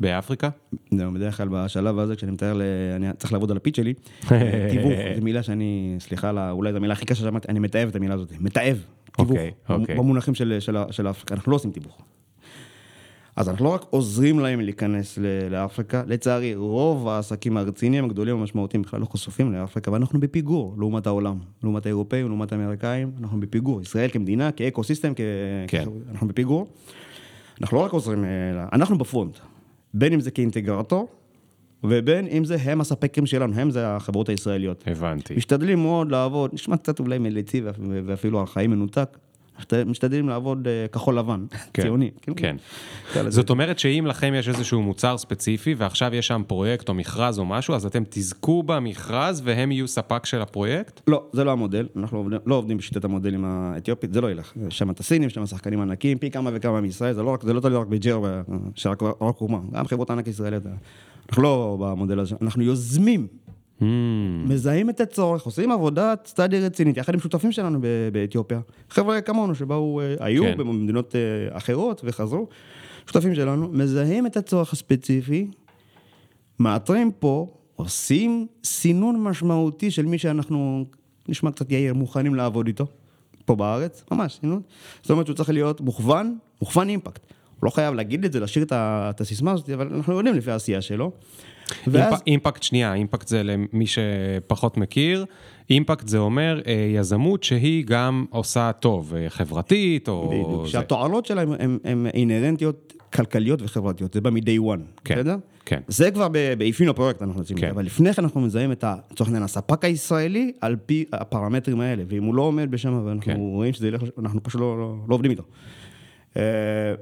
Speaker 1: באפריקה?
Speaker 2: לא, בדרך כלל בשלב הזה, כשאני מתאר, אני צריך לעבוד על הפיץ שלי, <laughs> תיווך, זו מילה שאני, סליחה, אולי זו המילה הכי קשה ששמעתי, אני מתעב את המילה הזאת, מתעב, תיווך, okay, okay. במונחים של, של, של אפריקה, אנחנו לא עושים תיווך. אז אנחנו לא רק עוזרים להם להיכנס לאפריקה, לצערי, רוב העסקים הרציניים, הגדולים, המשמעותיים, בכלל לא חשופים לאפריקה, ואנחנו בפיגור לעומת העולם, לעומת האירופאים, לעומת האמריקאים, אנחנו בפיגור. ישראל כמדינה, כאקו סיסטם, כן. אנחנו בפיגור. אנחנו לא רק עוזרים, אנחנו בפרונט, בין אם זה כאינטגרטור, ובין אם זה הם הספקים שלנו, הם זה החברות הישראליות.
Speaker 1: הבנתי.
Speaker 2: משתדלים מאוד לעבוד, נשמע קצת אולי מליצי ואפילו ארכאי מנותק, משתדלים לעבוד אה, כחול לבן,
Speaker 1: כן,
Speaker 2: ציוני.
Speaker 1: כאילו. כן. זאת אומרת שאם לכם יש איזשהו מוצר ספציפי ועכשיו יש שם פרויקט או מכרז או משהו, אז אתם תזכו במכרז והם יהיו ספק של הפרויקט?
Speaker 2: לא, זה לא המודל, אנחנו עובדים, לא עובדים בשיטת המודלים האתיופית, זה לא ילך. יש שם את הסינים, יש שם שחקנים ענקים, פי כמה וכמה מישראל, זה לא, זה לא תלוי רק בג'ר שרק הוקמה, גם חברות ענק ישראליות. אנחנו לא במודל הזה, אנחנו יוזמים Mm. מזהים את הצורך, עושים עבודת סטאדי רצינית, יחד עם שותפים שלנו באתיופיה. חבר'ה כמונו שבאו, אה, היו כן. במדינות אה, אחרות וחזרו, שותפים שלנו, מזהים את הצורך הספציפי, מאתרים פה, עושים סינון משמעותי של מי שאנחנו, נשמע קצת יאיר, מוכנים לעבוד איתו, פה בארץ, ממש סינון. זאת אומרת שהוא צריך להיות מוכוון, מוכוון אימפקט. הוא לא חייב להגיד את זה, להשאיר את הסיסמה הזאת, אבל אנחנו יודעים לפי העשייה שלו.
Speaker 1: ואז... אימפקט, שנייה, אימפקט זה למי שפחות מכיר, אימפקט זה אומר אה, יזמות שהיא גם עושה טוב, אה, חברתית או...
Speaker 2: בדיוק, שהתועלות שלהם הן אינהרנטיות כלכליות וחברתיות, זה בא מ-day one,
Speaker 1: כן, בסדר? כן.
Speaker 2: זה כבר באפיון הפרויקט אנחנו עושים, כן. אבל לפני כן אנחנו מזהים את, לצורך העניין, הספק הישראלי על פי הפרמטרים האלה, ואם הוא לא עומד בשם, ואנחנו כן. רואים שזה ילך, אנחנו פשוט לא, לא, לא עובדים איתו. אה,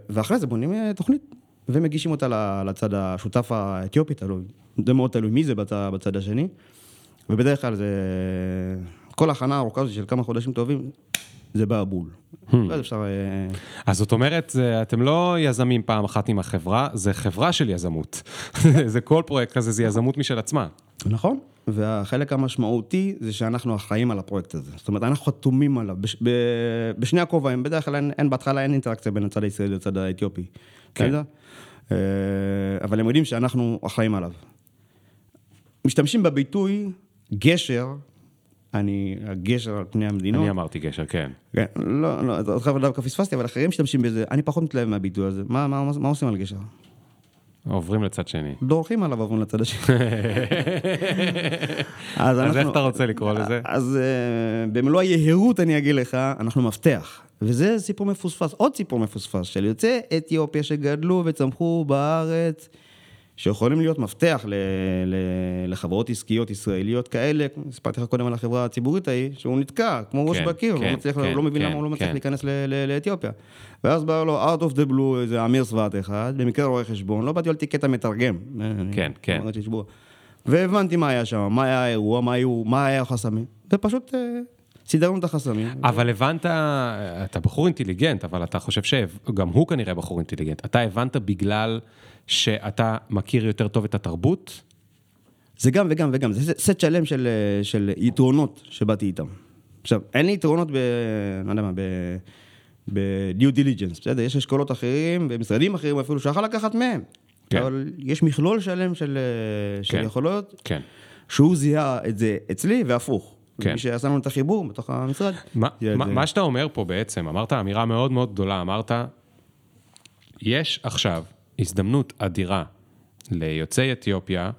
Speaker 2: ואחרי זה בונים תוכנית ומגישים אותה לצד השותף האתיופי, תלוי, זה מאוד תלוי מי זה בצד, בצד השני, ובדרך כלל זה, כל ההכנה הארוכה הזאת של כמה חודשים טובים, זה בא בול. Hmm. אז אפשר... אה,
Speaker 1: אז זאת אומרת, אתם לא יזמים פעם אחת עם החברה, זה חברה של יזמות. <laughs> זה כל פרויקט כזה, זה יזמות משל עצמה.
Speaker 2: נכון, והחלק המשמעותי זה שאנחנו אחראים על הפרויקט הזה. זאת אומרת, אנחנו חתומים עליו, בש, ב, בשני הכובעים, בדרך כלל אין, אין בהתחלה אין אינטראקציה בין הצד הישראלי לצד האתיופי. כן. אה, אבל הם יודעים שאנחנו אחראים עליו. משתמשים בביטוי גשר, אני, הגשר על פני המדינות.
Speaker 1: אני אמרתי גשר, כן.
Speaker 2: כן, לא, לא, אותך דווקא פספסתי, אבל אחרים משתמשים בזה, אני פחות מתלהב מהביטוי הזה. מה, מה, מה עושים על גשר?
Speaker 1: עוברים לצד שני.
Speaker 2: דורכים עליו, עוברים לצד השני. <laughs>
Speaker 1: אז, אז איך אתה רוצה לקרוא לזה?
Speaker 2: אז uh, במלוא היהירות אני אגיד לך, אנחנו מפתח. וזה סיפור מפוספס, עוד סיפור מפוספס של יוצאי אתיופיה שגדלו וצמחו בארץ, שיכולים להיות מפתח ל, ל, לחברות עסקיות ישראליות כאלה, סיפרתי לך קודם על החברה הציבורית ההיא, שהוא נתקע, כמו ראש כן, בקיר, כן, לא, מצליח, כן, לא מבין כן, למה הוא לא מצליח כן. להיכנס ל, ל, לאתיופיה. ואז בא לו out of the blue איזה אמיר סבט אחד, במקרה רואה חשבון, לא באתי על קטע מתרגם.
Speaker 1: כן, כן.
Speaker 2: והבנתי מה היה שם, מה היה האירוע, מה, היו, מה היה החסמים, ופשוט... אה, סידרנו את החסמים.
Speaker 1: אבל הבנת, אתה בחור אינטליגנט, אבל אתה חושב שגם הוא כנראה בחור אינטליגנט. אתה הבנת בגלל שאתה מכיר יותר טוב את התרבות?
Speaker 2: זה גם וגם וגם, זה סט שלם של, של יתרונות שבאתי איתם. עכשיו, אין לי יתרונות ב... לא יודע מה, ב... ב-due diligence, בסדר? יש אשכולות אחרים, במשרדים אחרים אפילו, שיכול לקחת מהם. כן. אבל יש מכלול שלם של, של כן. יכולות,
Speaker 1: כן.
Speaker 2: שהוא זיהה את זה אצלי והפוך. כן. מי שעשה לנו את החיבור בתוך המשרד.
Speaker 1: מה, מה, מה שאתה אומר פה בעצם, אמרת אמירה מאוד מאוד גדולה, אמרת, יש עכשיו הזדמנות אדירה ליוצאי אתיופיה,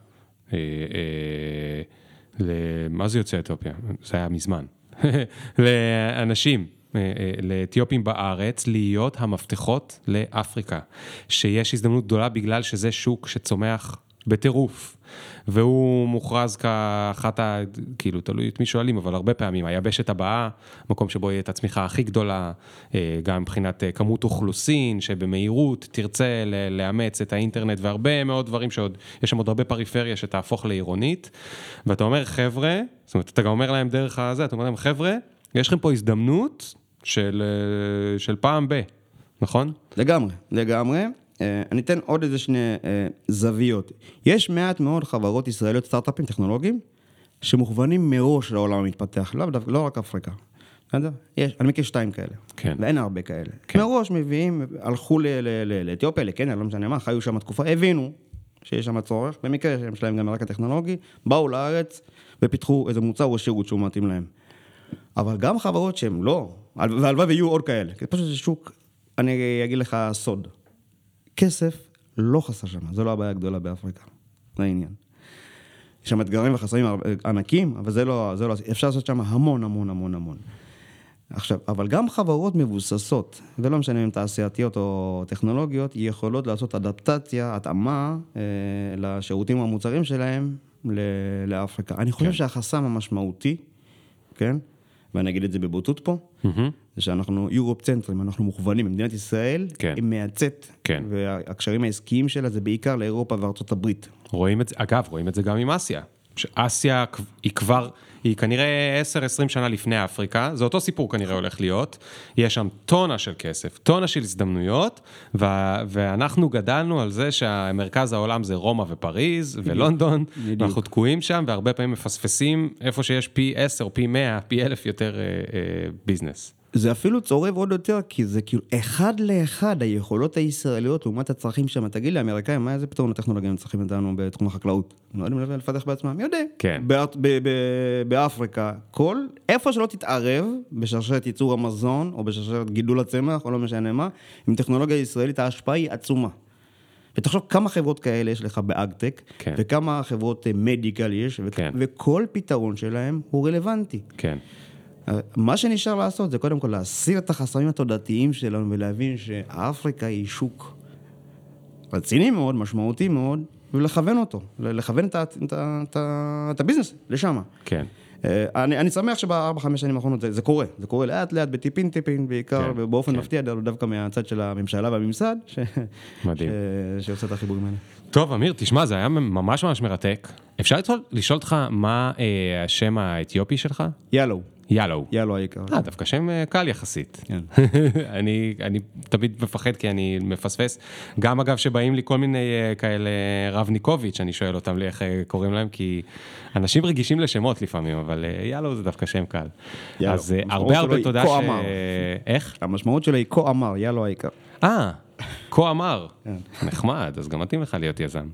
Speaker 1: אה, אה, מה זה יוצאי אתיופיה? זה היה מזמן. <laughs> לאנשים, אה, אה, לאתיופים בארץ, להיות המפתחות לאפריקה. שיש הזדמנות גדולה בגלל שזה שוק שצומח בטירוף. והוא מוכרז כאחת ה... כאילו, תלוי את מי שואלים, אבל הרבה פעמים, היבשת הבאה, מקום שבו יהיה את הצמיחה הכי גדולה, אה, גם מבחינת אה, כמות אוכלוסין, שבמהירות תרצה לאמץ את האינטרנט, והרבה מאוד דברים שעוד, יש שם עוד הרבה פריפריה שתהפוך לעירונית. ואתה אומר, חבר'ה, זאת אומרת, אתה גם אומר להם דרך הזה, אתה אומר להם, חבר'ה, יש לכם פה הזדמנות של, אה, של פעם ב, נכון?
Speaker 2: לגמרי, לגמרי. אה, אני אתן עוד איזה שני אה, זוויות. יש מעט מאוד חברות ישראליות, סטארט-אפים טכנולוגיים, שמוכוונים מראש לעולם המתפתח, לא, לא רק אפריקה. בסדר? יש, אני מכיר שתיים כאלה.
Speaker 1: כן.
Speaker 2: ואין הרבה כאלה. כן. מראש מביאים, הלכו לאתיופיה, לקניה, לא משנה מה, חיו שם תקופה, הבינו שיש שם צורך, במקרה שיש להם גם רקע טכנולוגי, באו לארץ ופיתחו איזה מוצר או שירות שהוא מתאים להם. אבל גם חברות שהן לא, והלוואי ויהיו עוד כאלה, כי פשוט זה שוק, אני אגיד לך סוד. כסף לא חסר שם, זו לא הבעיה הגדולה באפריקה, זה העניין. יש שם אתגרים וחסרים ענקים, אבל זה לא, זה לא, אפשר לעשות שם המון המון המון המון. עכשיו, אבל גם חברות מבוססות, ולא משנה אם תעשייתיות או טכנולוגיות, יכולות לעשות אדפטציה, התאמה אה, לשירותים המוצרים שלהם לאפריקה. אני חושב כן. שהחסם המשמעותי, כן, ואני אגיד את זה בבוטות פה, mm-hmm. זה שאנחנו יורופ צנטרים, אנחנו מוכוונים, במדינת ישראל כן. היא מייצאת,
Speaker 1: כן.
Speaker 2: והקשרים העסקיים שלה זה בעיקר לאירופה וארצות הברית.
Speaker 1: רואים את זה, אגב, רואים את זה גם עם אסיה. שאסיה היא כבר, היא כנראה 10-20 שנה לפני אפריקה, זה אותו סיפור כנראה הולך להיות, יש שם טונה של כסף, טונה של הזדמנויות, ו- ואנחנו גדלנו על זה שהמרכז העולם זה רומא ופריז ולונדון, בדיוק. ואנחנו תקועים שם והרבה פעמים מפספסים איפה שיש פי 10, פי 100, פי 1,000 יותר אה, אה, ביזנס.
Speaker 2: זה אפילו צורב עוד יותר, כי זה כאילו אחד לאחד היכולות הישראליות לעומת הצרכים שם. תגיד לי, האמריקאים, מה איזה פתרון הטכנולוגיה הם צריכים אותנו בתחום החקלאות? הם לא יודעים לפתח בעצמם, יודע.
Speaker 1: כן.
Speaker 2: באפריקה, כל, איפה שלא תתערב בשרשרת ייצור המזון, או בשרשרת גידול הצמח, או לא משנה מה, עם טכנולוגיה ישראלית ההשפעה היא עצומה. ותחשוב כמה חברות כאלה יש לך באגטק, כן. וכמה חברות מדיקל יש, כן. וכל פתרון שלהם הוא רלוונטי.
Speaker 1: כן.
Speaker 2: מה שנשאר לעשות זה קודם כל להסיר את החסמים התודעתיים שלנו ולהבין שאפריקה היא שוק רציני מאוד, משמעותי מאוד, ולכוון אותו, לכוון את, את, את, את, את הביזנס לשם.
Speaker 1: כן.
Speaker 2: אה, אני, אני שמח שבארבע, חמש שנים האחרונות זה, זה קורה, זה קורה לאט לאט, בטיפין טיפין, בעיקר, כן, ובאופן כן. מפתיע דווקא מהצד של הממשלה והממסד, ש...
Speaker 1: מדהים.
Speaker 2: ש... שעושה את החיבורים האלה.
Speaker 1: טוב, אמיר, תשמע, זה היה ממש ממש מרתק. אפשר לשאול אותך מה אה, השם האתיופי שלך?
Speaker 2: יאלו.
Speaker 1: יאלו.
Speaker 2: יאלו היקר.
Speaker 1: אה, דווקא שם אה, קל יחסית. כן. <laughs> אני, אני תמיד מפחד כי אני מפספס. גם אגב שבאים לי כל מיני אה, כאלה רבניקוביץ', אני שואל אותם לי איך אה, קוראים להם, כי אנשים רגישים לשמות לפעמים, אבל יאלו זה דווקא שם קל. יאלו. אז הרבה הרבה תודה ש... איך?
Speaker 2: המשמעות שלו היא כה אמר, יאלו היקר.
Speaker 1: אה. כה אמר, כן. נחמד, אז גם מתאים לך להיות יזם.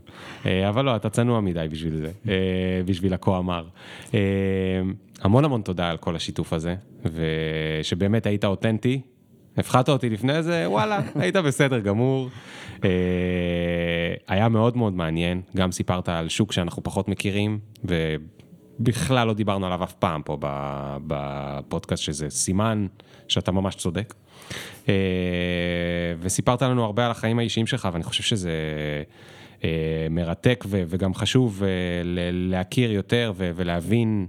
Speaker 1: אה, אבל לא, אתה צנוע מדי בשביל זה, אה, בשביל הכה אמר. אה, המון המון תודה על כל השיתוף הזה, ושבאמת היית אותנטי. הפחדת אותי לפני זה, וואלה, <laughs> היית בסדר גמור. היה מאוד מאוד מעניין, גם סיפרת על שוק שאנחנו פחות מכירים, ובכלל לא דיברנו עליו אף פעם פה בפודקאסט, שזה סימן שאתה ממש צודק. אה, וסיפרת לנו הרבה על החיים האישיים שלך, ואני חושב שזה אה, מרתק וגם חשוב אה, להכיר יותר ולהבין.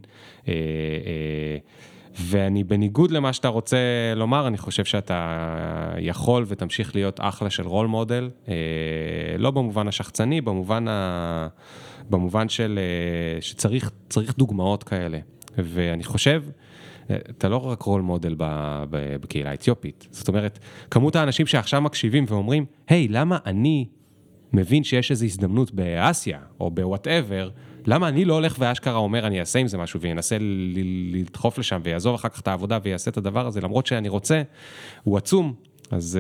Speaker 1: ואני בניגוד למה שאתה רוצה לומר, אני חושב שאתה יכול ותמשיך להיות אחלה של רול מודל, לא במובן השחצני, במובן, ה... במובן של שצריך דוגמאות כאלה. ואני חושב אתה לא רק רול מודל בקהילה האתיופית. זאת אומרת, כמות האנשים שעכשיו מקשיבים ואומרים, היי, hey, למה אני מבין שיש איזו הזדמנות באסיה, או בוואטאבר, למה אני לא הולך ואשכרה אומר, אני אעשה עם זה משהו וינסה לדחוף לשם ויעזוב אחר כך את העבודה ויעשה את הדבר הזה, למרות שאני רוצה, הוא עצום. אז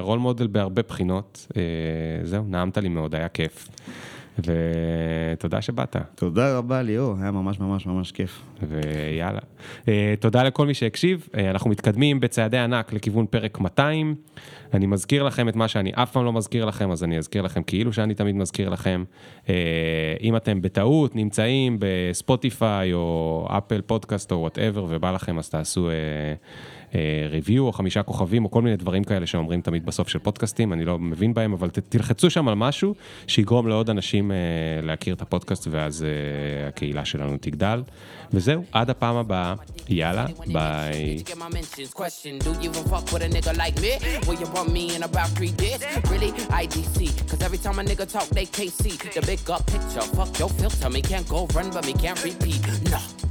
Speaker 1: רול uh, מודל בהרבה בחינות. Uh, זהו, נעמת לי מאוד, היה כיף. ותודה שבאת.
Speaker 2: תודה רבה ליאור, היה ממש ממש ממש כיף.
Speaker 1: ויאללה. אה, תודה לכל מי שהקשיב, אה, אנחנו מתקדמים בצעדי ענק לכיוון פרק 200. אני מזכיר לכם את מה שאני אף פעם לא מזכיר לכם, אז אני אזכיר לכם כאילו שאני תמיד מזכיר לכם. אה, אם אתם בטעות נמצאים בספוטיפיי או אפל פודקאסט או whatever ובא לכם, אז תעשו... review או חמישה כוכבים או כל מיני דברים כאלה שאומרים תמיד בסוף של פודקאסטים, אני לא מבין בהם, אבל תלחצו שם על משהו שיגרום לעוד אנשים להכיר את הפודקאסט ואז הקהילה שלנו תגדל. וזהו, עד הפעם הבאה, יאללה, ביי. can't repeat. No.